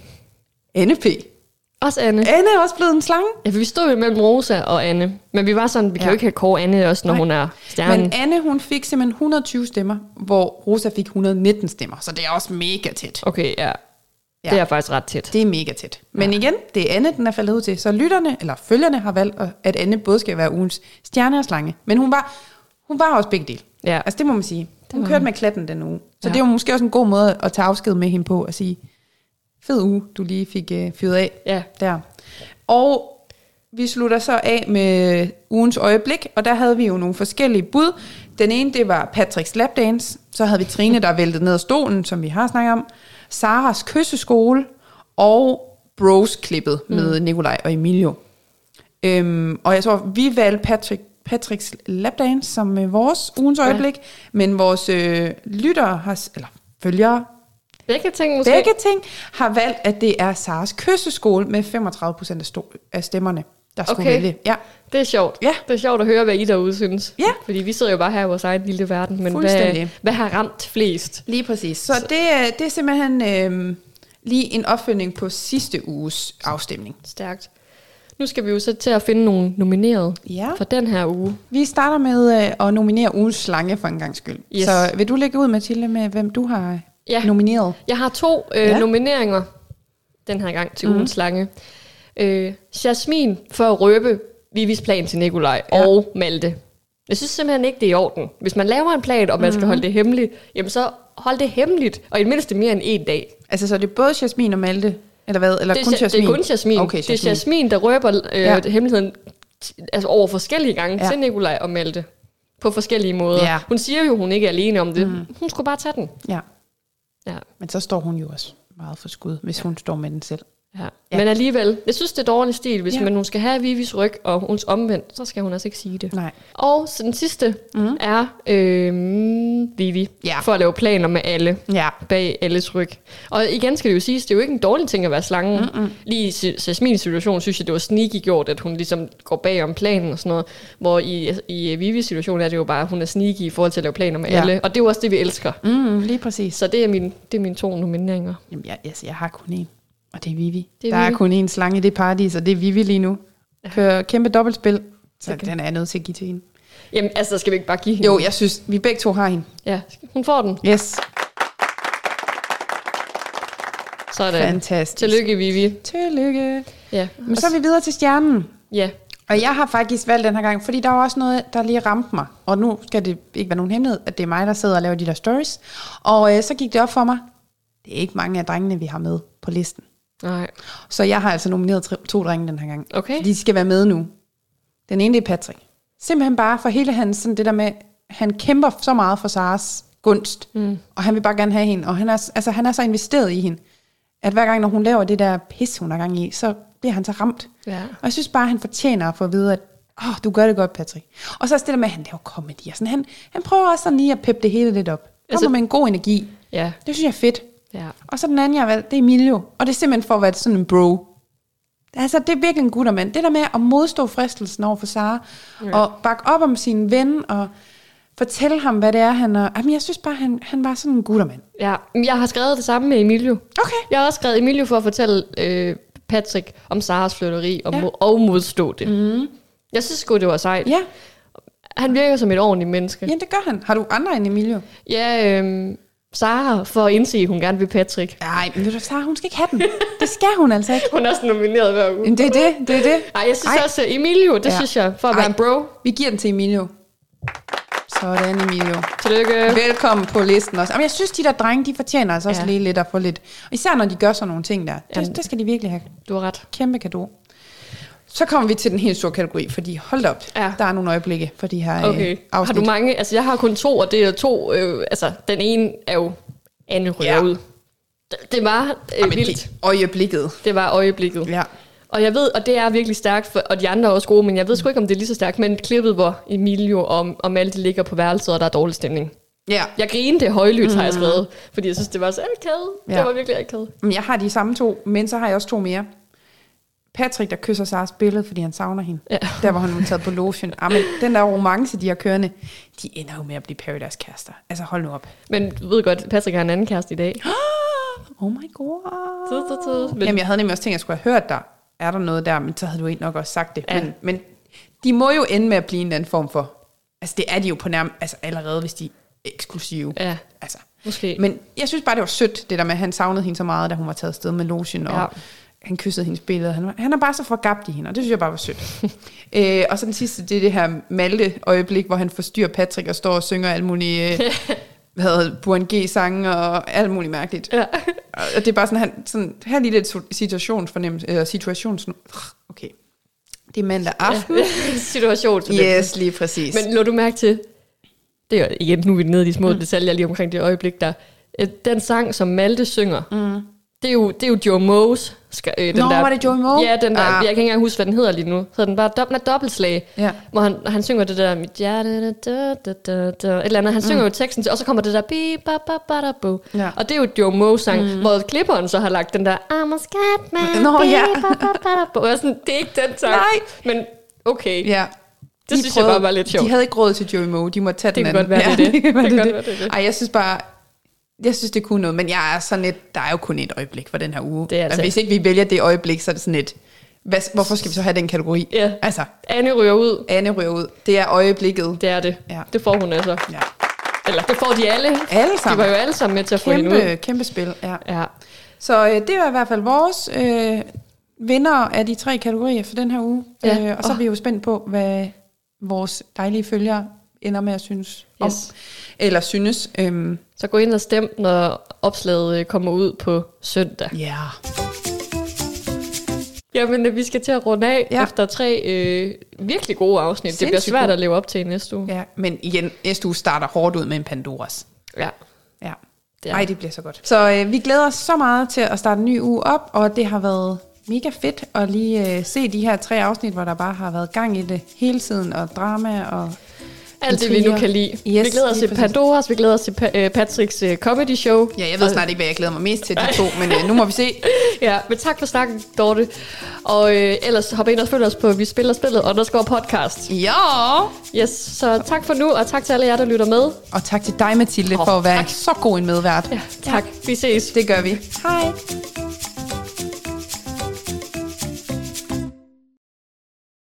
NP. Også Anne. Anne er også blevet en slange. Ja, for vi stod jo mellem Rosa og Anne. Men vi var sådan, vi kan Ja. jo ikke have kåre Anne også, når Nej. hun er stjernen. Men Anne, hun fik simpelthen 120 stemmer, hvor Rosa fik 119 stemmer. Så det er også mega tæt. Okay, ja. Ja. ja. Det er faktisk ret tæt. Det er mega tæt. Men igen, det er Anne, den er faldet ud til. Så lytterne, eller følgerne, har valgt, at Anne både skal være ugens stjerne og slange. Men hun var, hun var også begge dele. Ja. Altså det må man sige. Hun kørte med klatten den uge. Så Ja. det var måske også en god måde at tage afsked med hende på, at sige, fed uge, du lige fik øh, fyret af Ja. der. Og vi slutter så af med ugens øjeblik, og der havde vi jo nogle forskellige bud. Den ene, det var Patricks lapdance. Så havde vi Trine, der væltede ned af stolen, som vi har snakket om. Saras kysseskole. Og Bros-klippet med Nikolaj og Emilio. Øhm, og jeg tror, vi valgte Patrick, Patricks lapdance som øh, vores ugens Ja. øjeblik. Men vores øh, lyttere, har, eller følgere, Begge ting måske. Begge ting har valgt, at det er Saras kysseskole med 35 procent af, sto- af stemmerne, der skulle Okay. vælge. Ja, Det er sjovt. Ja. Det er sjovt at høre, hvad I derude synes. Ja. Fordi vi sidder jo bare her i vores egen lille verden. Men hvad, hvad har ramt flest? lige præcis. Så, så. Det, er, det er simpelthen øh, lige en opfølgning på sidste uges afstemning. Stærkt. Nu skal vi jo så til at finde nogle nomineret Ja. for den her uge. Vi starter med øh, at nominere ugens slange for en gang skyld. Yes. Så vil du lægge ud, Mathilde, med hvem du har Ja. nomineret? Jeg har to øh, Ja. nomineringer den her gang til mm. ugens slange. Øh, Jasmin for at røbe Vivis plan til Nikolaj Ja. og Malte. Jeg synes simpelthen ikke, det er i orden. Hvis man laver en plan, og man Mhm. skal holde det hemmeligt, jamen så hold det hemmeligt, og i det mindste mere end en dag. Altså, så er det både Jasmin og Malte, eller hvad? Eller Det er, kun Ja- Jasmin? det er kun Jasmin. Okay, Det er Jasmin, der røber øh, Ja. hemmeligheden altså over forskellige gange ja. til Nikolaj og Malte. På forskellige måder. Ja. Hun siger jo, hun ikke er alene om det. Mm. Hun skulle bare tage den. Ja, Ja. men så står hun jo også meget for skud, hvis hun står med den selv. Ja. Ja. Men alligevel, jeg synes, det er dårlig stil. Hvis Ja. man, hun skal have Vivis ryg, og hun omvendt, så skal hun altså ikke sige det. Nej. Og så den sidste mm. er øh, Vivi. Ja. For at lave planer med alle. Ja, bag alles ryg. Og igen skal det jo siges, det er jo ikke en dårlig ting at være slangen. Mm-mm. Lige i Jasmins situation, synes jeg, det var sneaky gjort, at hun ligesom går bag om planen og sådan noget. Hvor i, i Vivis situation er det jo bare, at hun er sneaky i forhold til at lave planer med Ja. alle. Og det er jo også det, vi elsker. mm, lige præcis. Så det er, min, det er mine to nomineringer. Jamen, jeg, altså, jeg har kun én, og det er Vivi. Det er der er Vivi. kun én slange i det paradis, og det er Vivi lige nu. Kører kæmpe dobbeltspil, så Okay. den er jeg nødt til at give til hende. Jamen, altså, skal vi ikke bare give hende? Jo, jeg synes, vi begge to har hende. Ja, hun får den. Yes, Sådan. fantastisk. Tillykke, Vivi. Tillykke. Ja. Men så er vi videre til stjernen. Ja, Og jeg har faktisk valgt den her gang, fordi der var også noget, der lige ramte mig. Og nu skal det ikke være nogen hemmelighed, at det er mig, der sidder og laver de der stories. Og øh, så gik det op for mig, det er ikke mange af drengene, vi har med på listen. Nej. Så jeg har altså nomineret tre- to drenge den her gang. Okay. Fordi de skal være med nu. Den ene det er Patrick. Simpelthen bare for hele hans, sådan det der med, han kæmper så meget for Saras gunst. Mm. Og han vil bare gerne have hende. Og han er, altså, han er så investeret i hende, at hver gang, når hun laver det der pis, hun har gang i, så bliver han så ramt. Ja. Og jeg synes bare, han fortjener at få at vide, at oh, du gør det godt, Patrick. Og så også det der med, at han laver komedi. Og sådan. Han, han prøver også sådan lige at peppe det hele lidt op. Kommer Altså- med en god energi. Ja. Det synes jeg er fedt. Ja. Og så den anden, jeg har valgt, det er Emilio. Og det er simpelthen for at være sådan en bro. Altså, det er virkelig en guttermand. Det der med at modstå fristelsen over for Sara, ja. og bakke op om sin ven, og fortælle ham, hvad det er, han er. Jamen, jeg synes bare, han, han var sådan en guttermand. Ja, jeg har skrevet det samme med Emilio. Okay. Jeg har også skrevet Emilio for at fortælle øh, Patrick om Saras flytteri og, Ja. og modstå det. Mm. Jeg synes sgu, det var sejt. Ja, Han virker som et ordentligt menneske. ja, det gør han. Har du andre end Emilio? Ja, øhm, Sara for at indse, at hun gerne vil Patrick. Nej, men ved du, Sarah, hun skal ikke have den. Det skal hun altså ikke. Hun er også nomineret hver uge. Men Det er det, det er det. Ej, jeg synes Ej. Også, Emilio, det Ja. ja. synes jeg, for at Ej. være en bro. Vi giver den til Emilio. Sådan, Emilio. Tillykke. Velkommen på listen også. Jamen, jeg synes, de der drenge, de fortjener altså også Ja. lige lidt at få lidt... Især når de gør sådan nogle ting der. Det, det skal de virkelig have. Du har ret. Kæmpe gave. Så kommer vi til den helt store kategori, fordi hold op, Ja. der er nogle øjeblikke for de her Okay. øh, Har afsnit. du mange? Altså, jeg har kun to, og det er to... Øh, altså, den ene er jo Anne ryger Ja. ud. Det, det var øh, Jamen, vildt. det, øjeblikket. Det var øjeblikket. Ja. Og jeg ved, og det er virkelig stærkt, for, og de andre er også gode, men jeg ved sgu ikke, om det er lige så stærkt, men klippet, hvor Emilio og, og Malte ligger på værelset, og der er dårlig stemning. Ja, Jeg grinede højlydt, mm. har jeg skrevet, fordi jeg synes, det var så akavet. Ja. Det var virkelig akavet. jeg har de samme to, men så har jeg også to mere. Patrick, der kysser Saras billede, fordi han savner hende. Ja. Der var han nu taget på lotion. Ah, men den der romance, de har kørende, de ender jo med at blive Paradise-kærester. Altså hold nu op. Men du ved godt, Patrick har en anden kæreste i dag. Oh my god. Tid, tid, tid. Men, Jamen, jeg havde nemlig også tænkt, at jeg skulle have hørt der. Er der noget der? Men så havde du ikke nok også sagt det. Ja. Men, men de må jo ende med at blive en eller anden form for... Altså, det er de jo på nærmest altså, allerede, hvis de er eksklusive. Ja, Altså. måske. Men jeg synes bare, det var sødt, det der med, at han savnede hende så meget, da hun var taget afsted med lotion, og Ja. Han kyssede hendes billede. Han, var, han er bare så forgabt i hende, og det synes jeg bare var sødt. øh, og så den sidste, det er det her Malte-øjeblik, hvor han forstyrrer Patrick og står og synger alle mulige... Øh, hvad hedder Buren G-sange og alt muligt mærkeligt. Ja. Og det er bare sådan, han, sådan her lige lidt situationsfornemmelse, eller situations... Okay. Det er mandag aften. Situation. Yes, lige præcis. Men lå du mærke til, det er igen, nu er vi nede i de små mm. detaljer lige omkring det øjeblik der. Øh, Den sang, som Malte synger, mm. Det, er jo, det er jo Joe Moes. Skal, øh, den Nå, der, var det Joey Moe? Ja, den der, Ah. jeg kan ikke engang huske, hvad den hedder lige nu. Så den bare dob, med dobbeltslag, Ja. hvor han, han synger det der, mit hjerte, da, da, da, da, et eller andet. Han synger jo teksten til, og så kommer det der, bi, ba, ba, ba, da, bo. Ja. Og det er jo Joe Moes sang, mm. hvor klipperen så har lagt den der, I'm a scat man, Nå, bi, ja. ba, ba, ba, da, bo. Og sådan, det er ikke den sang. Nej. Men okay. Ja. Det synes jeg bare var lidt sjovt. De havde ikke råd til Joey Moe, de måtte tage Det den kan anden. godt være, det det. det, kan være, Det kan det, godt være, det det. Ej, jeg synes bare, jeg synes, det kunne noget, men jeg er sådan lidt, der er jo kun et øjeblik for den her uge. Det er altså- hvis ikke vi vælger det øjeblik, så er det sådan et, hvad, hvorfor skal vi så have den kategori? Ja. Altså, Anne ryger ud. Anne ryger ud. Det er øjeblikket. Det er det. Ja. Det får hun altså. Ja. Eller det får de alle. Alle De sammen. var jo alle sammen med til at få hende Kæmpe, ud. kæmpe spil, ja. Ja. Så øh, det var i hvert fald vores øh, vinder af de tre kategorier for den her uge. Ja. Øh, og så er vi jo spændt på, hvad vores dejlige følgere ender med at synes om. Yes. Eller synes. Øhm, Så gå ind og stem, når opslaget øh, kommer ud på søndag. ja. Jamen, øh, vi skal til at runde af Ja. efter tre øh, virkelig gode afsnit. det bliver Sindssygt svært at leve op til i næste uge. ja. Men igen, næste uge starter hårdt ud med en Pandoras. Ja. Ja. Det Ej, det bliver så godt. Så øh, vi glæder os så meget til at starte en ny uge op, og det har været mega fedt at lige øh, se de her tre afsnit, hvor der bare har været gang i det hele tiden, og drama og Alt det, vi nu kan lide. Yes, vi glæder os til. Pandoras, vi glæder os til pa- øh, Patricks øh, comedy show. Ja, jeg ved Og- snart ikke, hvad jeg glæder mig mest til, de to, men øh, nu må vi se. Ja, men tak for snakken, Dorte. Og øh, ellers hop ind og følg os på Vi Spiller Spillet underscore podcast. Ja! Yes, så tak for nu, og tak til alle jer, der lytter med. Og tak til dig, Mathilde, Åh, for at være tak. så god en medvært. Ja, tak. Vi ses. Det gør vi. Hej.